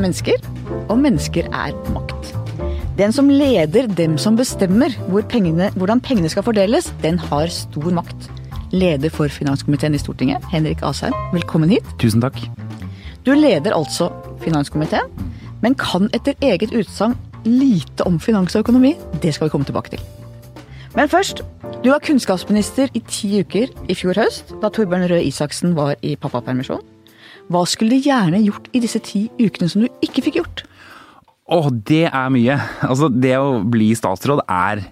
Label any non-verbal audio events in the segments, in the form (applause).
er mennesker, og mennesker er makt. Den som leder dem som bestemmer hvor pengene, hvordan pengene skal fordeles, den har stor makt. Leder for finanskomiteen i Stortinget, Henrik Asheim, velkommen hit. Tusen takk. Du leder altså finanskomiteen, men kan etter eget utsagn lite om finans og økonomi. Det skal vi komme tilbake til. Men først. Du var kunnskapsminister i ti uker i fjor høst, da Torbjørn Røe Isaksen var i pappapermisjon. Hva skulle du gjerne gjort i disse ti ukene som du ikke fikk gjort? Åh, det er mye. Altså, det å bli statsråd er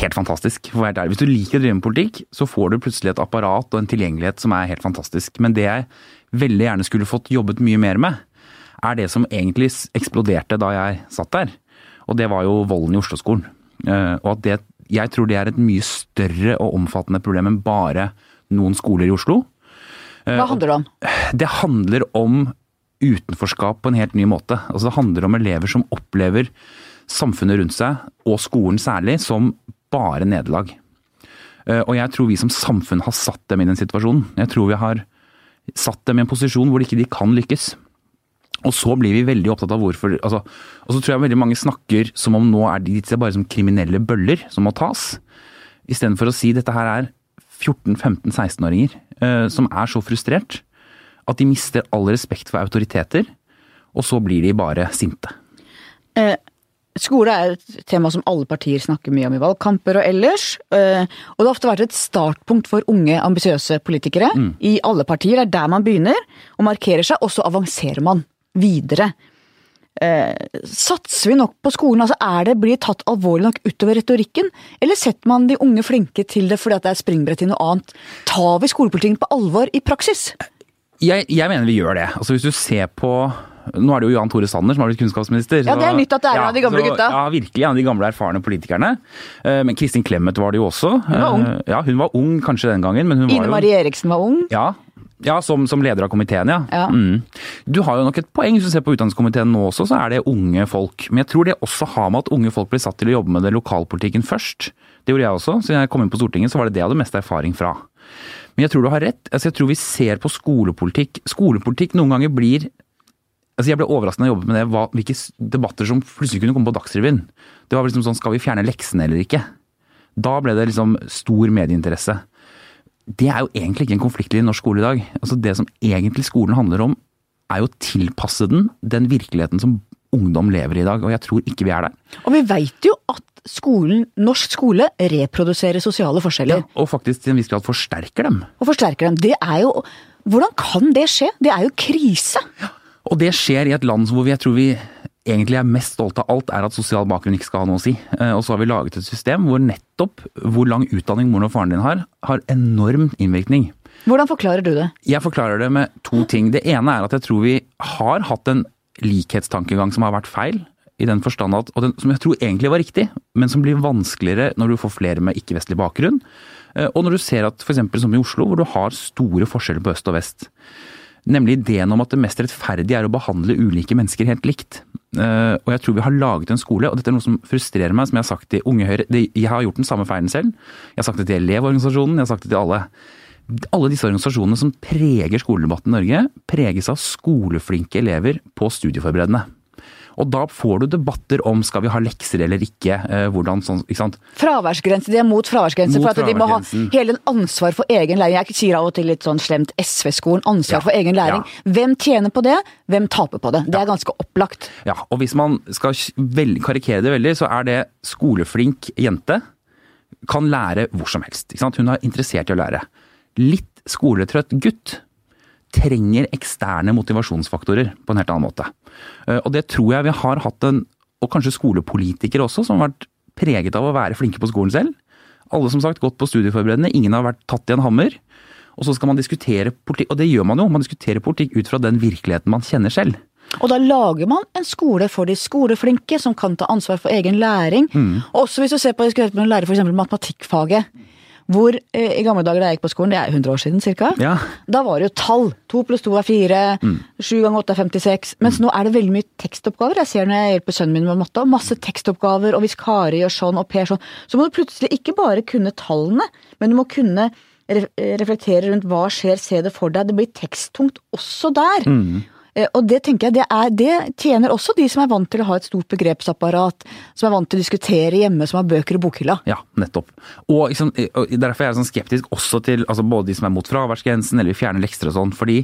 helt fantastisk, for å være der. Hvis du liker å drive med politikk, så får du plutselig et apparat og en tilgjengelighet som er helt fantastisk. Men det jeg veldig gjerne skulle fått jobbet mye mer med, er det som egentlig eksploderte da jeg satt der. Og det var jo volden i Oslo-skolen. Eh, og at det, jeg tror det er et mye større og omfattende problem enn bare noen skoler i Oslo. Hva handler det om? Det handler om utenforskap på en helt ny måte. Altså Det handler om elever som opplever samfunnet rundt seg, og skolen særlig, som bare nederlag. Eh, og jeg tror vi som samfunn har satt dem i den situasjonen. Jeg tror vi har satt dem i en posisjon hvor de ikke de kan lykkes. Og så blir vi veldig opptatt av hvorfor altså, Og så tror jeg veldig mange snakker som om nå er de bare som kriminelle bøller som må tas. Istedenfor å si dette her er 14-15-16-åringer eh, som er så frustrert at de mister all respekt for autoriteter, og så blir de bare sinte. Eh, skole er et tema som alle partier snakker mye om i valgkamper og ellers. Eh, og det har ofte vært et startpunkt for unge, ambisiøse politikere mm. i alle partier. Det er der man begynner og markerer seg, og så avanserer man videre. Eh, satser vi nok på skolen? Altså er det, Blir det tatt alvorlig nok utover retorikken? Eller setter man de unge flinke til det fordi det er springbrett til noe annet? Tar vi skolepolitikken på alvor i praksis? Jeg, jeg, mener vi gjør det. Altså Hvis du ser på nå er det jo Jan Tore Sanner som har blitt kunnskapsminister. Ja, Det er nytt at det er ja, en av de gamle så, gutta. Ja, virkelig en av de gamle erfarne politikerne. Eh, men Kristin Clemet var det jo også. Hun var ung. Eh, ja, hun var ung kanskje den gangen. men hun Ine var jo... Marie Eriksen var ung. Ja, ja som, som, leder av komiteen, ja. ja. Mm. Du har jo nok et poeng. Hvis du ser på utdanningskomiteen nå også, så er det unge folk. Men jeg tror det også har med at unge folk blir satt til å jobbe med det lokalpolitikken først. Det gjorde jeg også. Så jeg kom inn på Stortinget, så var det det jeg hadde mest erfaring fra. Men jeg tror du har rett. Altså, jeg tror vi ser på skolepolitikk Skolepolitikk noen ganger blir altså Jeg ble overrasket da jeg jobbet med det, hva, hvilke debatter som plutselig kunne komme på Dagsrevyen. Det var liksom sånn Skal vi fjerne leksene eller ikke? Da ble det liksom stor medieinteresse. Det er jo egentlig ikke en konfliktlinje i norsk skole i dag. Altså Det som egentlig skolen handler om, er jo å tilpasse den den virkeligheten som ungdom lever i i dag. Og jeg tror ikke vi er der. Og vi veit jo at skolen, norsk skole reproduserer sosiale forskjeller. Ja, og faktisk til en viss grad forsterker dem. Og forsterker dem. Det er jo Hvordan kan det skje? Det er jo krise. Ja, og det skjer i et land hvor vi, jeg tror vi egentlig er mest stolt av alt, er at sosial bakgrunn ikke skal ha noe å si. Eh, og så har vi laget et system hvor nettopp hvor lang utdanning moren og faren din har, har enorm innvirkning. Hvordan forklarer du det? Jeg forklarer det med to ting. Det ene er at jeg tror vi har hatt en likhetstankegang som har vært feil i den forstand at, og den, som jeg tror egentlig var riktig, men som blir vanskeligere når du får flere med ikke-vestlig bakgrunn. Eh, og når du ser at f.eks. som i Oslo, hvor du har store forskjeller på øst og vest. Nemlig ideen om at det mest rettferdige er å behandle ulike mennesker helt likt. Eh, og jeg tror vi har laget en skole, og dette er noe som frustrerer meg, som jeg har sagt til Unge Høyre. Jeg har gjort den samme feilen selv. Jeg har sagt det til Elevorganisasjonen, jeg har sagt det til alle. Alle disse organisasjonene som preger skoledebatten i Norge, preges av skoleflinke elever på studieforberedende. Og da får du debatter om skal vi ha lekser eller ikke. Eh, hvordan sånn, ikke sant. Fraværsgrense. De er mot fraværsgrense for at de må ha hele en ansvar for egen læring. Jeg sier av og til litt sånn slemt SV-skolen. Ansvar ja, for egen læring. Ja. Hvem tjener på det? Hvem taper på det? Det er ganske opplagt. Ja, og hvis man skal karikere det veldig, så er det skoleflink jente kan lære hvor som helst. Hun er interessert i å lære. Litt skoletrøtt gutt trenger eksterne motivasjonsfaktorer på en helt annen måte. Eh, og det tror jeg vi har hatt en, og kanskje skolepolitikere også, som har vært preget av å være flinke på skolen selv. Alle som sagt gått på studieforberedende, ingen har vært tatt i en hammer. Og så skal man diskutere politikk, og det gjør man jo, man diskuterer politikk ut fra den virkeligheten man kjenner selv. Og da lager man en skole for de skoleflinke, som kan ta ansvar for egen læring. Mm. Også hvis du ser på, jeg en lærer f.eks. matematikkfaget. Hvor eh, i gamle dager da jeg gikk på skolen, det er 100 år siden ca., ja. da var det jo tall. To pluss to er fire, mm. sju ganger åtte er 56. Mens mm. nå er det veldig mye tekstoppgaver. Jeg ser når jeg hjelper sønnen min med matte, masse tekstoppgaver, og hvis Kari gjør sånn og Per sånn, så må du plutselig ikke bare kunne tallene, men du må kunne reflektere rundt hva skjer, se det for deg. Det blir teksttungt også der. Mm. Eh, Og det tenker jeg, det, er, det tjener også de som er vant til å ha et stort begrepsapparat, som er vant til å diskutere hjemme, som har bøker i bokhylla. Ja, nettopp. Og, liksom, Derfor er jeg sånn skeptisk også til altså både de som er mot fraværsgrensen eller vil fjerne lekser og sånn. fordi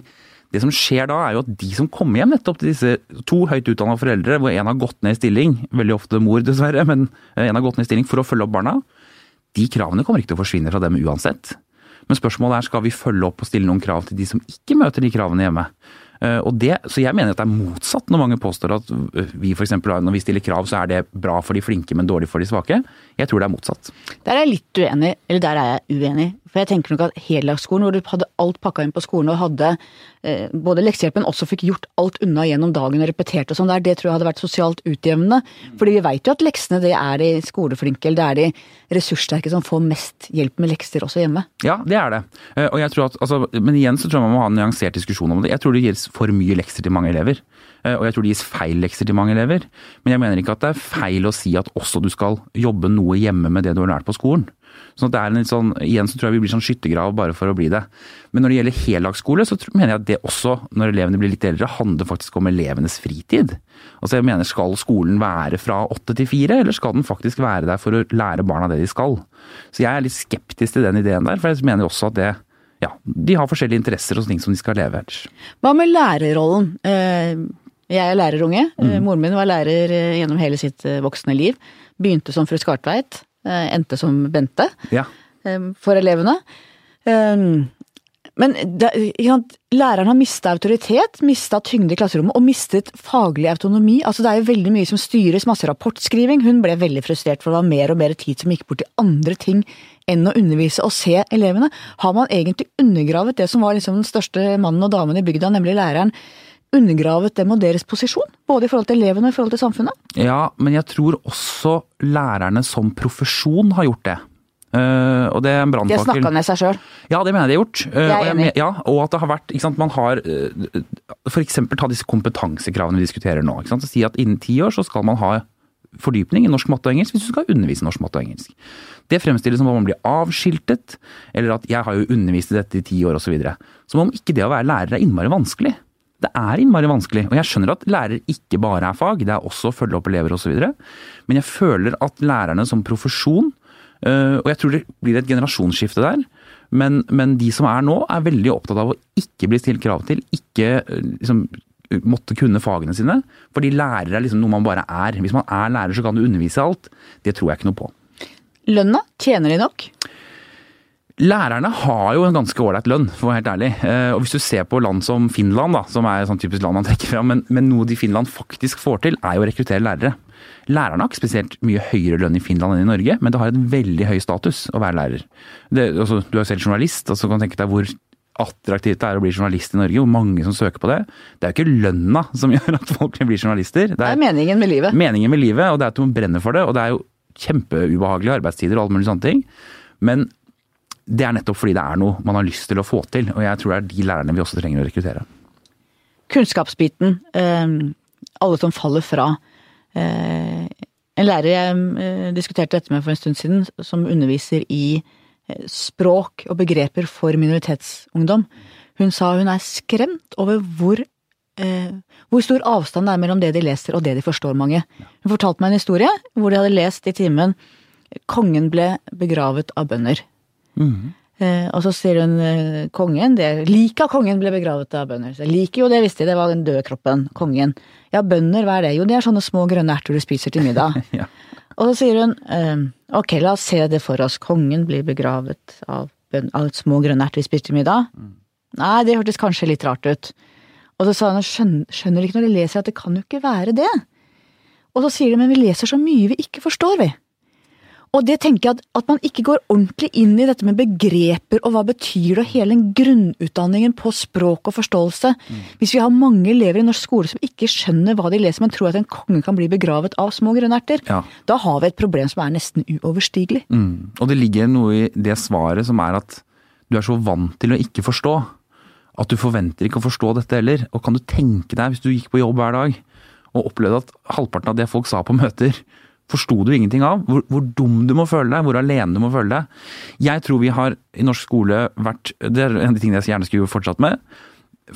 det som skjer da, er jo at de som kommer hjem nettopp til disse to høyt utdanna foreldre, hvor en har gått ned i stilling, veldig ofte mor dessverre, men en har gått ned i stilling for å følge opp barna, de kravene kommer ikke til å forsvinne fra dem uansett. Men spørsmålet er skal vi følge opp og stille noen krav til de som ikke møter de kravene hjemme. Eh, Og det, så jeg mener at det er motsatt når mange påstår at eh, vi for eksempel, når vi stiller krav, så er det bra for de flinke, men dårlig for de svake. Jeg tror det er motsatt. Der er jeg litt uenig, eller der er jeg uenig. For jeg tenker nok at heldagsskolen, hvor du hadde alt pakka inn på skolen og hadde eh, både leksehjelpen også fikk gjort alt unna gjennom dagen og repetert og sånn der, det tror jeg hadde vært sosialt utjevnende. Fordi vi veit jo at leksene det er de skoleflinke, eller det er de ressurssterke som får mest hjelp med lekser også hjemme. Ja, det er det. Eh, Og jeg tror at, altså, men igjen så tror jeg man må ha en nyansert diskusjon om det. Jeg tror det gis for mye lekser til mange elever. Eh, Og jeg tror det gis feil lekser til mange elever. Men jeg mener ikke at det er feil å si at også du skal jobbe noe hjemme med det du har lært på skolen. Sånn at det er en litt sånn, Igjen så tror jeg vi blir sånn skyttergrav bare for å bli det. Men når det gjelder heldagsskole, så mener jeg at det også, når elevene blir litt eldre, handler faktisk om elevenes fritid. Altså jeg mener, Skal skolen være fra åtte til fire, eller skal den faktisk være der for å lære barna det de skal? Så jeg er litt skeptisk til den ideen der, for jeg mener også at det ja, de har forskjellige interesser og ting som de skal leve etter. Hva med lærerrollen? Eh, Jeg er lærerunge. Mm. Moren min var lærer eh, gjennom hele sitt eh, voksne liv. Begynte som fru Skartveit, eh, endte som Bente. Ja. eh, for elevene. Men det, sant, læreren har mista autoritet, mista tyngde i klasserommet og mistet faglig autonomi. Altså Det er jo veldig mye som styres, masse rapportskriving. Hun ble veldig frustrert for det var mer og mer tid som gikk bort til andre ting enn å undervise og se elevene. Har man egentlig undergravet det som var liksom den største mannen og damen i bygda, nemlig læreren? Undergravet dem og deres posisjon, både i forhold til elevene og i forhold til samfunnet? ja, men jeg tror også lærerne som profesjon har gjort det. Eh, og det er en De har brannfakkel. snakka ned seg sjøl. Ja, det mener jeg de har gjort. Uh, Jeg er og enig. ja, og at det har vært ikke sant, Man har uh, for eksempel ta disse kompetansekravene vi diskuterer nå. Ikke sant, Si at innen ti år så skal man ha fordypning i norsk, matte og engelsk hvis du skal undervise norsk, matte og engelsk. Det fremstilles som om man blir avskiltet, eller at jeg har jo undervist i dette i ti år osv. Som om ikke det å være lærer er innmari vanskelig. Det er innmari vanskelig, og jeg skjønner at lærer ikke bare er fag, det er også å følge opp elever osv. Men jeg føler at lærerne som profesjon, og jeg tror det blir et generasjonsskifte der, men, men de som er nå, er veldig opptatt av å ikke bli stilt krav til, ikke øh, liksom måtte kunne fagene sine. Fordi lærere er liksom noe man bare er. Hvis man er lærer, så kan du undervise alt. Det tror jeg ikke noe på. Lønna, tjener de nok? Lærerne har jo en ganske ålreit lønn, for å være helt ærlig. Eh, Og hvis du ser på land som Finland, da, som er et sånn typisk land man trekker fram, men, men noe de Finland faktisk får til, er jo å rekruttere lærere. Lærerne nok spesielt mye høyere lønn i Finland enn i Norge, men det har en veldig høy status å være lærer. Det, altså, du er selv journalist, og så kan du tenke deg hvor attraktivt det er å bli journalist i Norge, hvor mange som søker på det. Det er jo ikke lønna som (laughs) gjør at folk blir journalister. Det er meningen med livet. meningen med livet, og det er at man brenner for det. Og det er jo kjempeubehagelige arbeidstider og alle mulige sånne ting. Men det er nettopp fordi det er noe man har lyst til å få til. Og jeg tror det er de lærerne vi også trenger å rekruttere. Kunnskapsbiten. eh, alle som faller fra. Eh, en lærer jeg eh, diskuterte dette med for en stund siden, som underviser i eh, språk og begreper for minoritetsungdom. Hun sa hun er skremt over hvor, eh, hvor stor avstand det er mellom det de leser og det de forstår, mange. Hun fortalte meg en historie hvor de hadde lest i timen 'Kongen ble begravet av bønder'. Eh, og så sier hun eh, kongen det, Liket av kongen ble begravet av bønder. Så jeg liker jo det, visste de, det var den døde kroppen. Kongen. Ja, bønder, hva er det? Jo, det er sånne små grønne erter du spiser til middag. (laughs) Ja. Og så sier hun eh, ok, la oss se det for oss. Kongen blir begravet av, bøn- av små grønne erter vi spiser til middag. Nei, det hørtes kanskje litt rart ut. Og så sa hun skjønner, skjønner ikke når de leser at det kan jo ikke være det. Og så sier de men vi leser så mye vi ikke forstår, vi. Og det tenker jeg at, at man ikke går ordentlig inn i dette med begreper og hva betyr det, og hele den grunnutdanningen på språk og forståelse. Hvis vi har mange elever i norsk skole som ikke skjønner hva de leser, men tror at en konge kan bli begravet av små grønnerter, Ja. da har vi et problem som er nesten uoverstigelig. Mm. Og det ligger noe i det svaret som er at du er så vant til å ikke forstå. At du forventer ikke å forstå dette heller. Og kan du tenke deg, hvis du gikk på jobb hver dag og opplevde at halvparten av det folk sa på møter, forsto du ingenting av? Hvor, hvor dum du må føle deg, hvor alene du må føle deg. Jeg tror vi har i norsk skole vært Det er en av de tingene jeg gjerne skulle fortsatt med.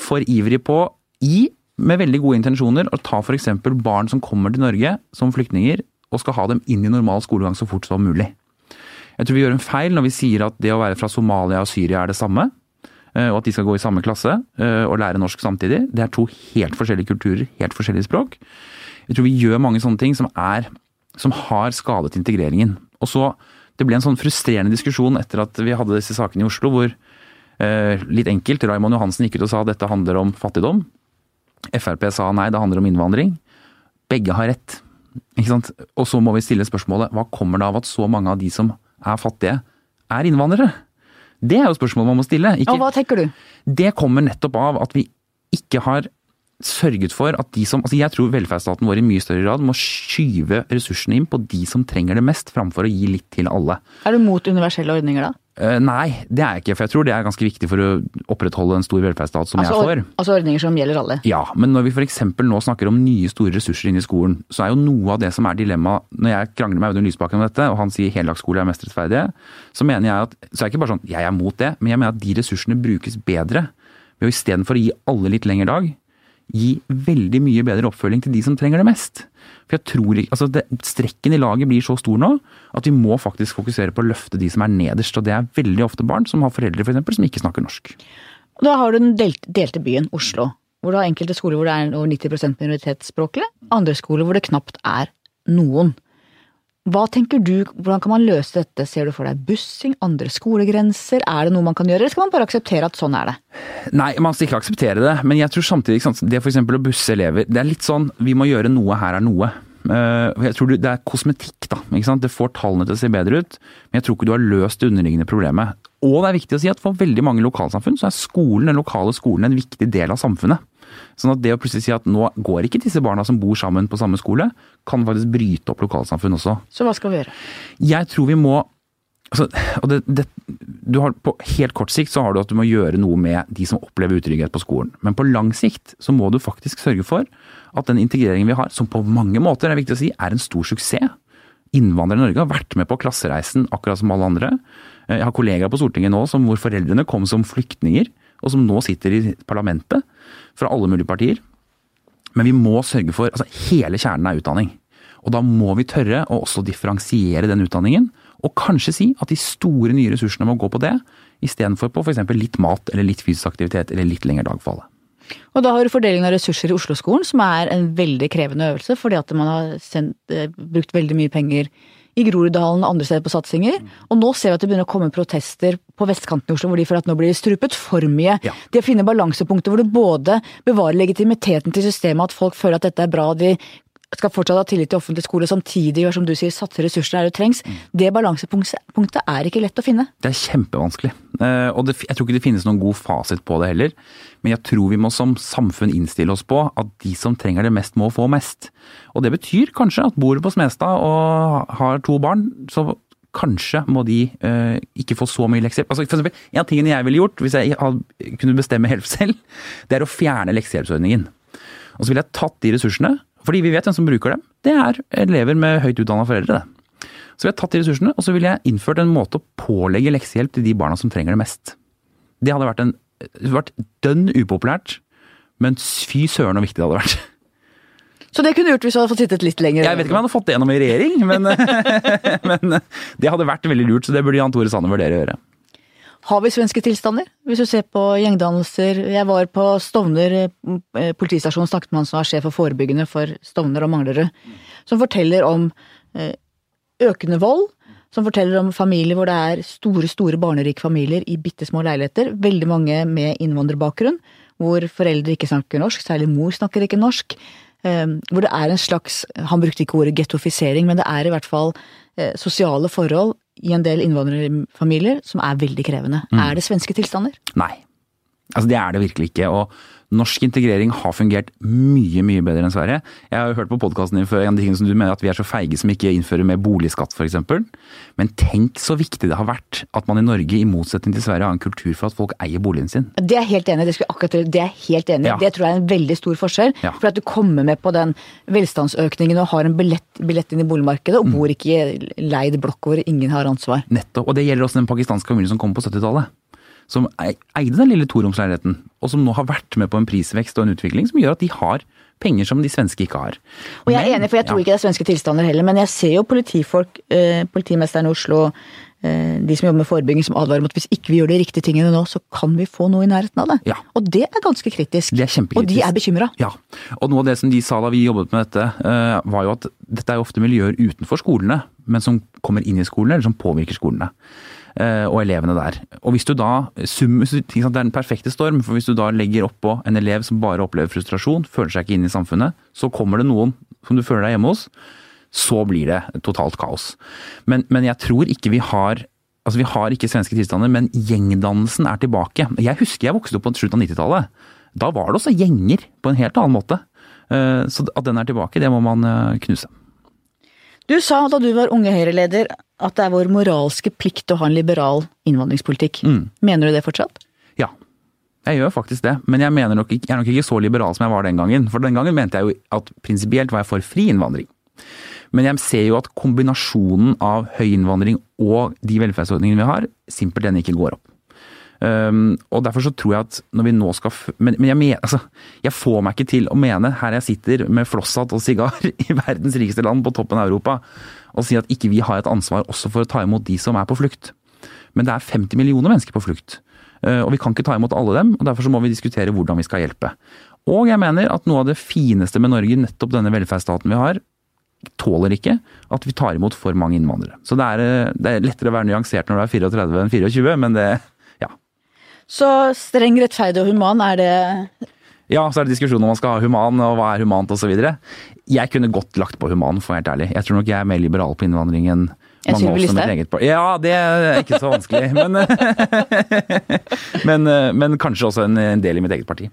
For ivrig på, i med veldig gode intensjoner å ta f.eks. barn som kommer til Norge som flyktninger, og skal ha dem inn i normal skolegang så fort som mulig. Jeg tror vi gjør en feil når vi sier at det å være fra Somalia og Syria er det samme, eh, og at de skal gå i samme klasse eh, og lære norsk samtidig. Det er to helt forskjellige kulturer, helt forskjellige språk. Jeg tror vi gjør mange sånne ting som, er, som har skadet integreringen. Og så, Det ble en sånn frustrerende diskusjon etter at vi hadde disse sakene i Oslo, hvor eh, litt enkelt Raymond Johansen gikk ut og sa at dette handler om fattigdom. Frp sa nei, det handler om innvandring. Begge har rett. Ikke sant? Og så må vi stille spørsmålet hva kommer det av at så mange av de som er fattige, er innvandrere? Det er jo spørsmålet man må stille. Ikke, og hva tenker du? Det kommer nettopp av at vi ikke har sørget for at de som altså Jeg tror velferdsstaten vår i mye større grad må skyve ressursene inn på de som trenger det mest, framfor å gi litt til alle. Er du mot universelle ordninger da? Uh, nei, det er jeg ikke. For jeg tror det er ganske viktig for å opprettholde en stor velferdsstat som altså, jeg er for. Altså ordninger som gjelder alle? Ja, men når vi f.eks. nå snakker om nye store ressurser inne i skolen, så er jo noe av det som er dilemmaet når jeg krangler med Audun Lysbakken om dette, og han sier heldagsskole er mest rettferdig, så mener jeg at så er det ikke bare sånn jeg er mot det, men jeg mener at de ressursene brukes bedre ved å istedenfor å gi alle litt lengre dag, gi veldig mye bedre oppfølging til de som trenger det mest. For jeg tror ikke, altså det, Strekken i laget blir så stor nå at vi må faktisk fokusere på å løfte de som er nederst. Og det er veldig ofte barn som har foreldre for eksempel, som ikke snakker norsk. Da har du den delte, byen, Oslo. Hvor du har enkelte skoler hvor det er over 90% minoritetsspråklige. Andre skoler hvor det knapt er noen. Hva tenker du, Hvordan kan man løse dette? Ser du for deg bussing, andre skolegrenser? Er det noe man kan gjøre, eller skal man bare akseptere at sånn er det? Nei, man skal ikke akseptere det, men jeg tror samtidig sant, det f.eks. å busse elever Det er litt sånn vi må gjøre noe, her er noe. Eh, jeg tror Det er kosmetikk, da. Det får tallene til å se bedre ut, men jeg tror ikke du har løst det underliggende problemet. Og det er viktig å si at for veldig mange lokalsamfunn så er skolen, den lokale skolen en viktig del av samfunnet. Sånn at det å plutselig si at nå går ikke disse barna som bor sammen på samme skole, kan faktisk bryte opp lokalsamfunn også. Så hva skal vi gjøre? Jeg tror vi må Altså, og det, det, du har, på helt kort sikt så har du at du må gjøre noe med de som opplever utrygghet på skolen. Men på lang sikt så må du faktisk sørge for at den integreringen vi har, som på mange måter er viktig å si, er en stor suksess. Innvandrere i Norge har vært med på klassereisen akkurat som alle andre. Jeg har kollegaer på Stortinget nå som hvor foreldrene kom som flyktninger, og som nå sitter i parlamentet fra alle mulige partier. Men vi må sørge for altså Hele kjernen er utdanning. Og da må vi tørre å også differensiere den utdanningen. Og kanskje si at de store nye ressursene må gå på det, istedenfor på f.eks. litt mat eller litt fysisk aktivitet eller litt lengre dag for alle. Og da har du fordelingen av ressurser i Oslo-skolen, som er en veldig krevende øvelse, fordi at man har sendt, eh, brukt veldig mye penger i Groruddalen og andre steder på satsinger. Og nå ser vi at det begynner å komme protester på vestkanten i Oslo hvor de føler at nå blir det strupet for mye. Ja. De finner balansepunkter hvor du både bevarer legitimiteten til systemet, at folk føler at dette er bra, de skal fortsatt ha tillit til offentlig skole, samtidig gjør som du sier, satse ressurser der det trengs. Mm. Det balansepunktet er ikke lett å finne. Det er kjempevanskelig. Eh, og det, jeg tror ikke det finnes noen god fasit på det heller. Men jeg tror vi må som samfunn innstille oss på at de som trenger det mest, må få mest. Og det betyr kanskje at bor du på Smestad og har to barn, så kanskje må de uh, ikke få så mye leksehjelp. Altså, for eksempel, en av tingene jeg ville gjort hvis jeg kunne bestemme helt (laughs) selv, det er å fjerne leksehjelpsordningen. Og så ville jeg tatt de ressursene fordi vi vet hvem som bruker dem. Det er elever med høyt utdanna foreldre. Så ville jeg tatt de ressursene, og så ville jeg innført en måte å pålegge leksehjelp til de barna som trenger det mest. Det hadde vært, en, vært dønn upopulært, men fy søren så viktig det hadde vært. Så det kunne du gjort hvis du hadde fått sittet litt lenger? Jeg vet ikke om jeg hadde fått det gjennom i regjering, men, (laughs) men det hadde vært veldig lurt. Så det burde Jan Tore Sanner vurdere å gjøre. Har vi svenske tilstander? Hvis du ser på gjengdannelser Jeg var på Stovner eh, politistasjon og snakket med han som er sjef for forebyggende for Stovner og Manglerud, som forteller om eh, økende vold. Som forteller om familier hvor det er store store barnerike familier i bitte små leiligheter. Veldig mange med innvandrerbakgrunn. Hvor foreldre ikke snakker norsk, særlig mor snakker ikke norsk. Eh, hvor det er en slags Han brukte ikke ordet gettofisering, men det er i hvert fall sosiale forhold i en del innvandrerfamilier som er veldig krevende. Mm. Er det svenske tilstander? Nei. Altså Det er det virkelig ikke. og Norsk integrering har fungert mye mye bedre enn Sverige. Jeg har jo hørt på podkasten din før en tingene som du mener at vi er så feige som ikke innfører mer boligskatt f.eks. Men tenk så viktig det har vært at man i Norge, i motsetning til Sverige, har en kultur for at folk eier boligen sin. Det er helt enig. Det, akkurat, det er helt enig. Ja. Det tror jeg er en veldig stor forskjell. Ja. For at du kommer med på den velstandsøkningen og har en billett, billett inn i boligmarkedet, og mm. bor ikke i leid blokk hvor ingen har ansvar. Nettopp. Og det gjelder også den pakistanske familien som kom på 70-tallet som eide den lille toromsleiligheten, og som nå har vært med på en prisvekst og en utvikling som gjør at de har penger som de svenske ikke har. Og jeg er enig, for jeg tror ja. ikke det er svenske tilstander heller, men jeg ser jo politifolk, eh, politimesteren i Oslo, eh, de som jobber med forebygging, som advarer mot at hvis ikke vi gjør de riktige tingene nå, så kan vi få noe i nærheten av det. Ja. Og det er ganske kritisk. Det er kjempekritisk. Og de er bekymra. Ja. Og noe av det som de sa da vi jobbet med dette, eh, var jo at dette er jo ofte miljøer utenfor skolene, men som kommer inn i skolene, eller som påvirker skolene. Eh, og elevene der. Og hvis du da, Det er den perfekte storm, for hvis du da legger oppå en elev som bare opplever frustrasjon, føler seg ikke inne i samfunnet, så kommer det noen som du føler deg hjemme hos, så blir det totalt kaos. Men, men jeg tror ikke vi har Altså, Vi har ikke svenske tilstander, men gjengdannelsen er tilbake. Jeg husker jeg vokste opp på slutten av 90-tallet. Da var det også gjenger på en helt annen måte. Eh, så at den er tilbake, det må man eh, knuse. Du sa da du var Unge Høyre-leder at det er vår moralske plikt å ha en liberal innvandringspolitikk. Mm. Mener du det fortsatt? Ja, jeg gjør faktisk det. Men jeg, nok jeg, er nok ikke så liberal som jeg var den gangen. For den gangen mente jeg jo at prinsipielt var jeg for fri innvandring. Men jeg ser jo at kombinasjonen av høy innvandring og de velferdsordningene vi har, simpelthen ikke går opp. Um, og derfor så tror jeg at når vi nå skal Men, men jeg, men, altså, jeg, får meg ikke til å mene, her jeg sitter med flosshatt og sigar (laughs) i verdens rikeste land på toppen av Europa, og si at ikke vi har et ansvar også for å ta imot de som er på flukt. Men det er 50 millioner mennesker på flukt. Uh, og vi kan ikke ta imot alle dem, og derfor så må vi diskutere hvordan vi skal hjelpe. Og jeg mener at noe av det fineste med Norge, nettopp denne velferdsstaten vi har, tåler ikke at vi tar imot for mange innvandrere. Så det er, uh, det er lettere å være nyansert når du er 34 enn 24, men det, så streng, rettferdig og human, er det ja, så er det diskusjon om man skal ha human, og hva er humant osv. Jeg kunne godt lagt på human, for å være helt ærlig. Jeg tror nok jeg er mer liberal på innvandring enn mange av oss med eget par. Ja, det er ikke så vanskelig. (laughs) men, men, men, kanskje også en, en, del i mitt eget parti.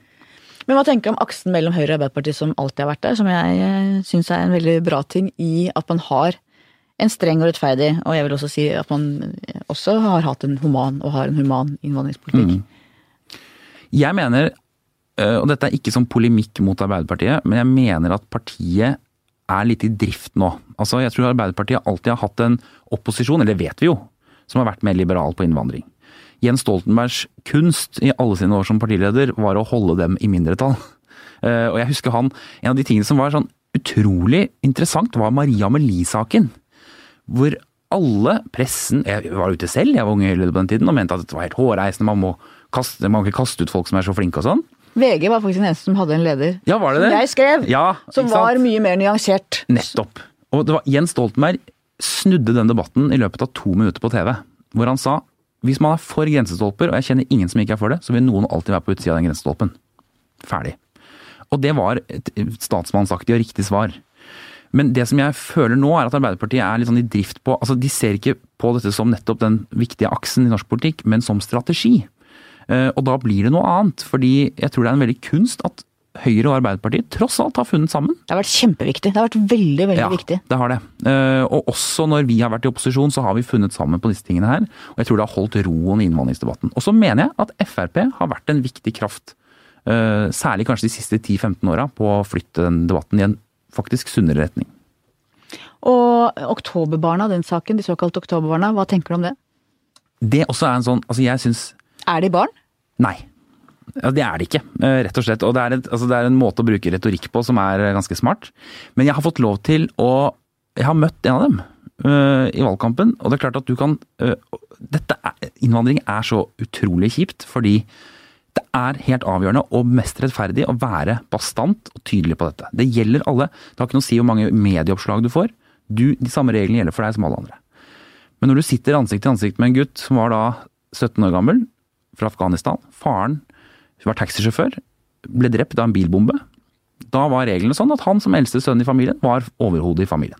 Men hva tenker du om aksen mellom Høyre og Arbeiderpartiet som alltid har vært der, som jeg eh, syns er en veldig bra ting i at man har en streng og rettferdig, og jeg vil også si at man også har hatt en human og har en human innvandringspolitikk. Mm. Jeg mener, eh, og dette er ikke som polemikk mot Arbeiderpartiet, men jeg mener at partiet er litt i drift nå. Altså, Jeg tror Arbeiderpartiet alltid har hatt en opposisjon, eller det vet vi jo, som har vært mer liberal på innvandring. Jens Stoltenbergs kunst i alle sine år som partileder var å holde dem i mindretall. Eh, og jeg husker han, En av de tingene som var sånn utrolig interessant, var Maria Amelie-saken hvor alle pressen Jeg var ute selv, jeg var unge på den tiden og mente at det var helt hårreisende. Man må, kaste, man må ikke kaste ut folk som er så flinke og sånn. VG var faktisk den eneste som hadde en leder ja, var det det? som jeg skrev, ja, som var mye mer nyansert. Nettopp. Og det var Jens Stoltenberg snudde den debatten i løpet av to minutter på TV. Hvor han sa hvis man er for grensestolper, og jeg kjenner ingen som ikke er for det, så vil noen alltid være på utsida av den grensestolpen. Ferdig. Og det var et statsmannsaktig og riktig svar. Men det som jeg føler nå, er at Arbeiderpartiet er litt sånn i drift på altså De ser ikke på dette som nettopp den viktige aksen i norsk politikk, men som strategi. Eh, og da blir det noe annet. Fordi jeg tror det er en veldig kunst at Høyre og Arbeiderpartiet tross alt har funnet sammen. Det har vært kjempeviktig. Det har vært veldig, veldig ja, viktig. det har det. Eh, og også når vi har vært i opposisjon, så har vi funnet sammen på disse tingene her. Og jeg tror det har holdt roen i innvandringsdebatten. Og så mener jeg at Frp har vært en viktig kraft. Eh, særlig kanskje de siste 10-15 åra på å flytte den debatten i en faktisk sunnere retning. Og Oktoberbarna, den saken, de såkalte Oktoberbarna, hva tenker du om det? Det også er en sånn Altså, jeg syns Er de barn? Nei. Ja, det er det ikke, eh, rett og slett. Og det er, et, altså det er, en måte å bruke retorikk på som er ganske smart. Men jeg har fått lov til å Jeg har møtt en av dem uh, i valgkampen, og det er klart at du kan uh, dette er, Innvandring er så utrolig kjipt, fordi det er helt avgjørende og mest rettferdig å være bastant og tydelig på dette. Det gjelder alle. Det har ikke noe å si hvor mange medieoppslag du får. Du, de samme reglene gjelder for deg som alle andre. Men når du sitter ansikt til ansikt med en gutt som var da 17 år gammel, fra Afghanistan, faren var taxisjåfør, ble drept av en bilbombe, da var reglene sånn at han som eldste sønn i familien var overhodet i familien.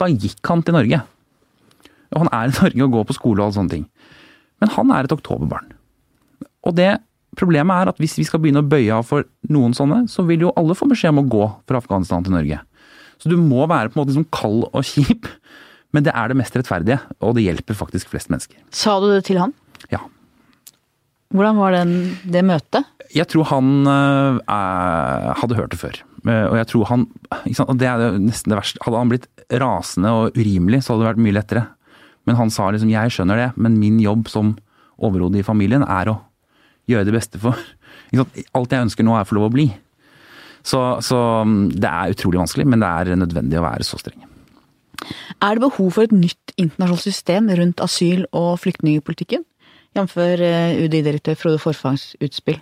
Da gikk han til Norge. Og han er i Norge og går på skole og alle sånne ting. Men han er et oktoberbarn. Og det Problemet er at hvis vi skal begynne å bøye av for noen sånne, så vil jo alle få beskjed om å gå fra Afghanistan til Norge. Så du må være på en måte liksom kald og kjip, men det er det mest rettferdige, og det hjelper faktisk flest mennesker. Sa du det til han? Ja. Hvordan var den, det møtet? Jeg tror han øh, hadde hørt det før. Uh, og jeg tror han og Det er nesten det verste. Hadde han blitt rasende og urimelig, så hadde det vært mye lettere. Men han sa liksom 'jeg skjønner det, men min jobb som overhode i familien er å gjøre det beste for (laughs) Alt jeg ønsker nå er å få lov å bli. Så, så mm, det er utrolig vanskelig, men det er nødvendig å være så streng. Er det behov for et nytt internasjonalt system rundt asyl- og flyktningpolitikken? Jf. Eh, UDI-direktør Frode Forfangs utspill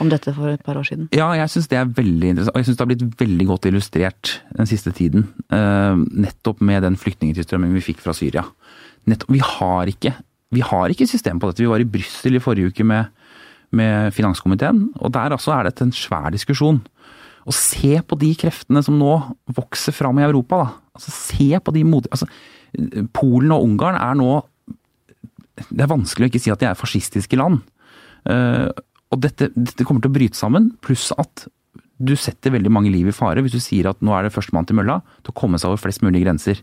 om dette for et par år siden. Ja, jeg syns det er veldig interessant. Og jeg syns det har blitt veldig godt illustrert den siste tiden. Eh, nettopp med den flyktningtilstrømmingen vi fikk fra Syria. Nettopp, vi, har ikke, vi har ikke system på dette. Vi var i Brussel i forrige uke med, med finanskomiteen, og der altså er dette en svær diskusjon. Og se på de kreftene som nå vokser fram i Europa. Da. Altså, se på de modige Altså, Polen og Ungarn er nå Det er vanskelig å ikke si at de er fascistiske land. Uh, og dette, dette, kommer til å bryte sammen, pluss at du setter veldig mange liv i fare hvis du sier at nå er det førstemann til mølla til å komme seg over flest mulig grenser.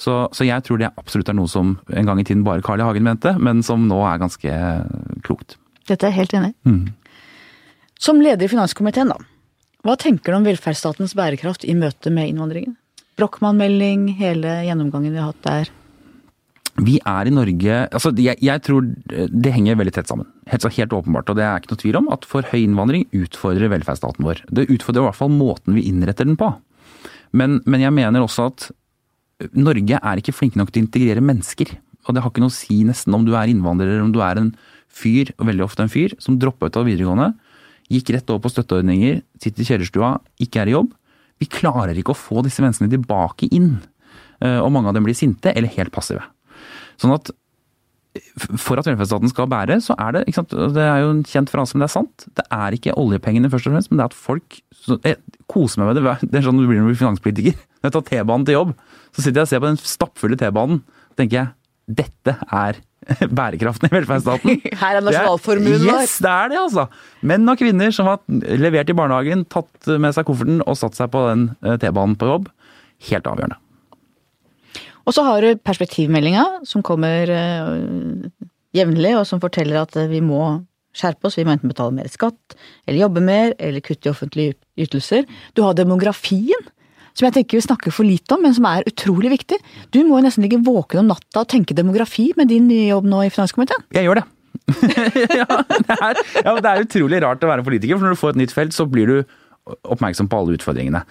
Så, så, jeg tror det absolutt er noe som en gang i tiden bare Carl I. Hagen mente, men som nå er ganske klokt. Dette er jeg helt enig i. Mm. Som leder i finanskomiteen, da. Hva tenker du om velferdsstatens bærekraft i møte med innvandringen? Brochmann-melding, hele gjennomgangen vi har hatt der. Vi er i Norge altså jeg, jeg, tror det henger veldig tett sammen. Helt, helt, åpenbart. Og det er ikke noe tvil om at for høy innvandring utfordrer velferdsstaten vår. Det utfordrer i hvert fall måten vi innretter den på. Men, men jeg mener også at Norge er ikke flinke nok til å integrere mennesker. Og det har ikke noe å si nesten om du er innvandrer eller om du er en fyr, og veldig ofte en fyr, som droppa ut av videregående gikk rett over på støtteordninger, sitter i kjellerstua, ikke er i jobb. Vi klarer ikke å få disse menneskene tilbake inn. Eh, og mange av dem blir sinte eller helt passive. Sånn at for at velferdsstaten skal bære, så er det Det er jo en kjent frase, men det er sant. Det er ikke oljepengene først og fremst, men det er at folk så, Jeg koser meg med det. Det er sånn du blir når du blir finanspolitiker. Når jeg tar T-banen til jobb, så sitter jeg og ser på den stappfulle T-banen. tenker jeg dette er (laughs) bærekraften i velferdsstaten. (laughs) Her er nasjonalformuen vår. Yes, det er det, altså. Menn og kvinner som har levert i barnehagen, tatt med seg kofferten og satt seg på den eh, T-banen på jobb. Helt avgjørende. Og så har du perspektivmeldinga, som kommer uh, jevnlig, og som forteller at vi må skjerpe oss. Vi må enten betale mer skatt, eller jobbe mer, eller kutte i offentlige ytelser. Du har demografien som jeg tenker vi snakker for lite om, men som er utrolig viktig. Du må jo nesten ligge våken om natta og tenke demografi med din nye jobb nå i finanskomiteen. Jeg gjør det. (laughs) ja, det er, ja, det er utrolig rart å være politiker, for når du får et nytt felt, så blir du oppmerksom på alle utfordringene.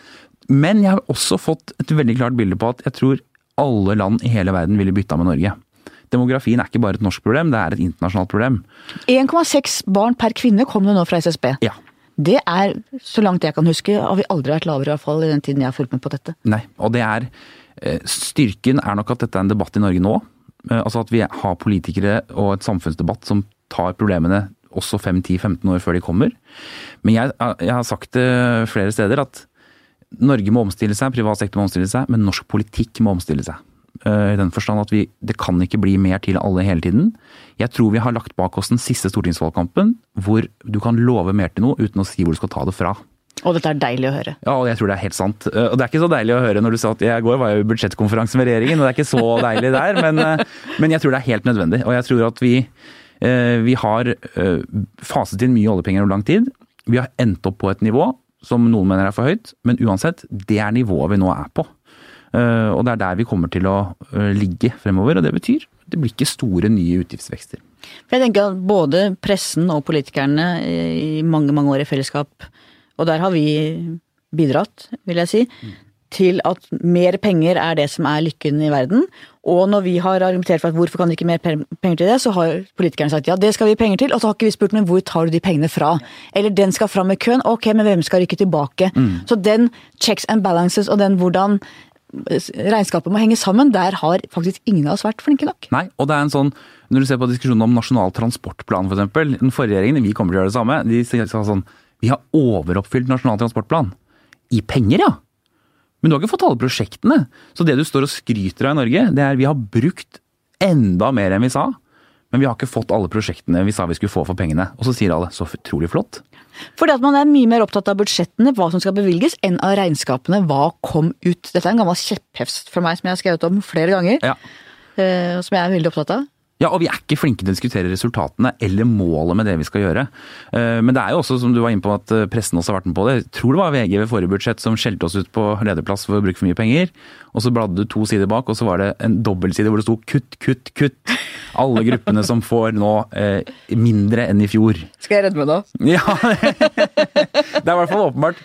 Men jeg har også fått et veldig klart bilde på at jeg tror alle land i hele verden ville bytta med Norge. Demografien er ikke bare et norsk problem, det er et internasjonalt problem. 1,6 barn per kvinne kom det nå fra SSB. Ja, det er, så langt jeg kan huske, har vi aldri vært lavere, i hvert fall i den tiden jeg har fulgt med på dette. Nei, og det er eh, Styrken er nok at dette er en debatt i Norge nå. Eh, altså at vi har politikere og et samfunnsdebatt som tar problemene også 5-10-15 år før de kommer. Men jeg, jeg har sagt det flere steder at Norge må omstille seg, privat sektor må omstille seg, men norsk politikk må omstille seg. Eh, I den forstand at vi, det kan ikke bli mer til alle hele tiden. Jeg tror vi har lagt bak oss den siste stortingsvalgkampen hvor du kan love mer til noe uten å si hvor du skal ta det fra. Og dette er deilig å høre. Ja, og jeg tror det er helt sant. Eh, og det er ikke så deilig å høre når du sa at jeg går var jo i budsjettkonferanse med regjeringen, og det er ikke så deilig der, men, eh, men jeg tror det er helt nødvendig. Og jeg tror at vi, vi har faset inn mye oljepenger over lang tid. Vi har endt opp på et nivå som noen mener er for høyt, men uansett, det er nivået vi nå er på. Eh, og det er der vi kommer til å eh, ligge fremover. Og det betyr det blir ikke store nye utgiftsvekster. Jeg tenker at både pressen og politikerne i mange, mange år i fellesskap, og der har vi bidratt, vil jeg si, mm. til at mer penger er det som er lykken i verden. Og når vi har argumentert for at hvorfor kan det ikke mer penger til det, så har politikerne sagt ja, det skal vi gi penger til, og så har ikke vi spurt men hvor tar du de pengene fra? Eller den skal fram i køen, ok, men hvem skal rykke tilbake? Mm. Så den checks and balances og den hvordan regnskapet må henge sammen, der har faktisk ingen av oss vært flinke nok. Nei, og det er en sånn, når du ser på diskusjonen om Nasjonal transportplan f.eks. Den forrige regjeringen, vi kommer til å gjøre det samme, de sa sånn Vi har overoppfylt Nasjonal transportplan. I penger, ja! Men du har ikke fått alle prosjektene. Så det du står og skryter av i Norge, det er vi har brukt enda mer enn vi sa. Men vi har ikke fått alle prosjektene vi sa vi skulle få for pengene. Og så sier alle så utrolig flott. Fordi at man er mye mer opptatt av budsjettene, hva som skal bevilges, enn av regnskapene, hva kom ut. Dette er en gammel kjepphefst for meg som jeg har skrevet om flere ganger. Ja. Uh, som jeg er veldig opptatt av. Ja, og vi er ikke flinke til å diskutere resultatene eller målet med det vi skal gjøre. Eh, men det er jo også, som du var inne på, at eh, pressen også har vært med på det. Jeg tror det var VG ved forrige budsjett som skjelte oss ut på lederplass for å bruke for mye penger. Og så bladde du to sider bak, og så var det en dobbeltside hvor det sto 'kutt, kutt, kutt'. Alle gruppene som får nå eh, mindre enn i fjor. Skal jeg redde meg da? Ja, (laughs) Det er i hvert fall åpenbart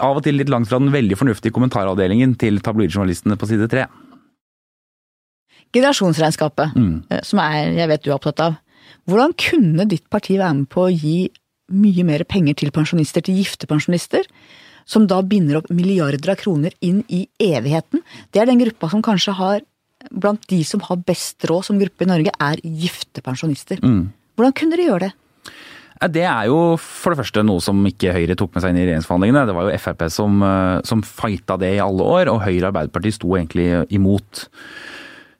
av og til litt langt fra den veldig fornuftige kommentaravdelingen til tabloidjournalistene på side tre. Generasjonsregnskapet, mm. som er, jeg vet du er opptatt av. Hvordan kunne ditt parti være med på å gi mye mer penger til pensjonister, til gifte pensjonister? Som da binder opp milliarder av kroner inn i evigheten. Det er den gruppa som kanskje har Blant de som har best råd som gruppe i Norge, er gifte pensjonister. Hvordan kunne de gjøre det? Det er jo for det første noe som ikke Høyre tok med seg inn i regjeringsforhandlingene. Det var jo Frp som, eh, som fighta det i alle år, og Høyre og Arbeiderpartiet sto egentlig imot.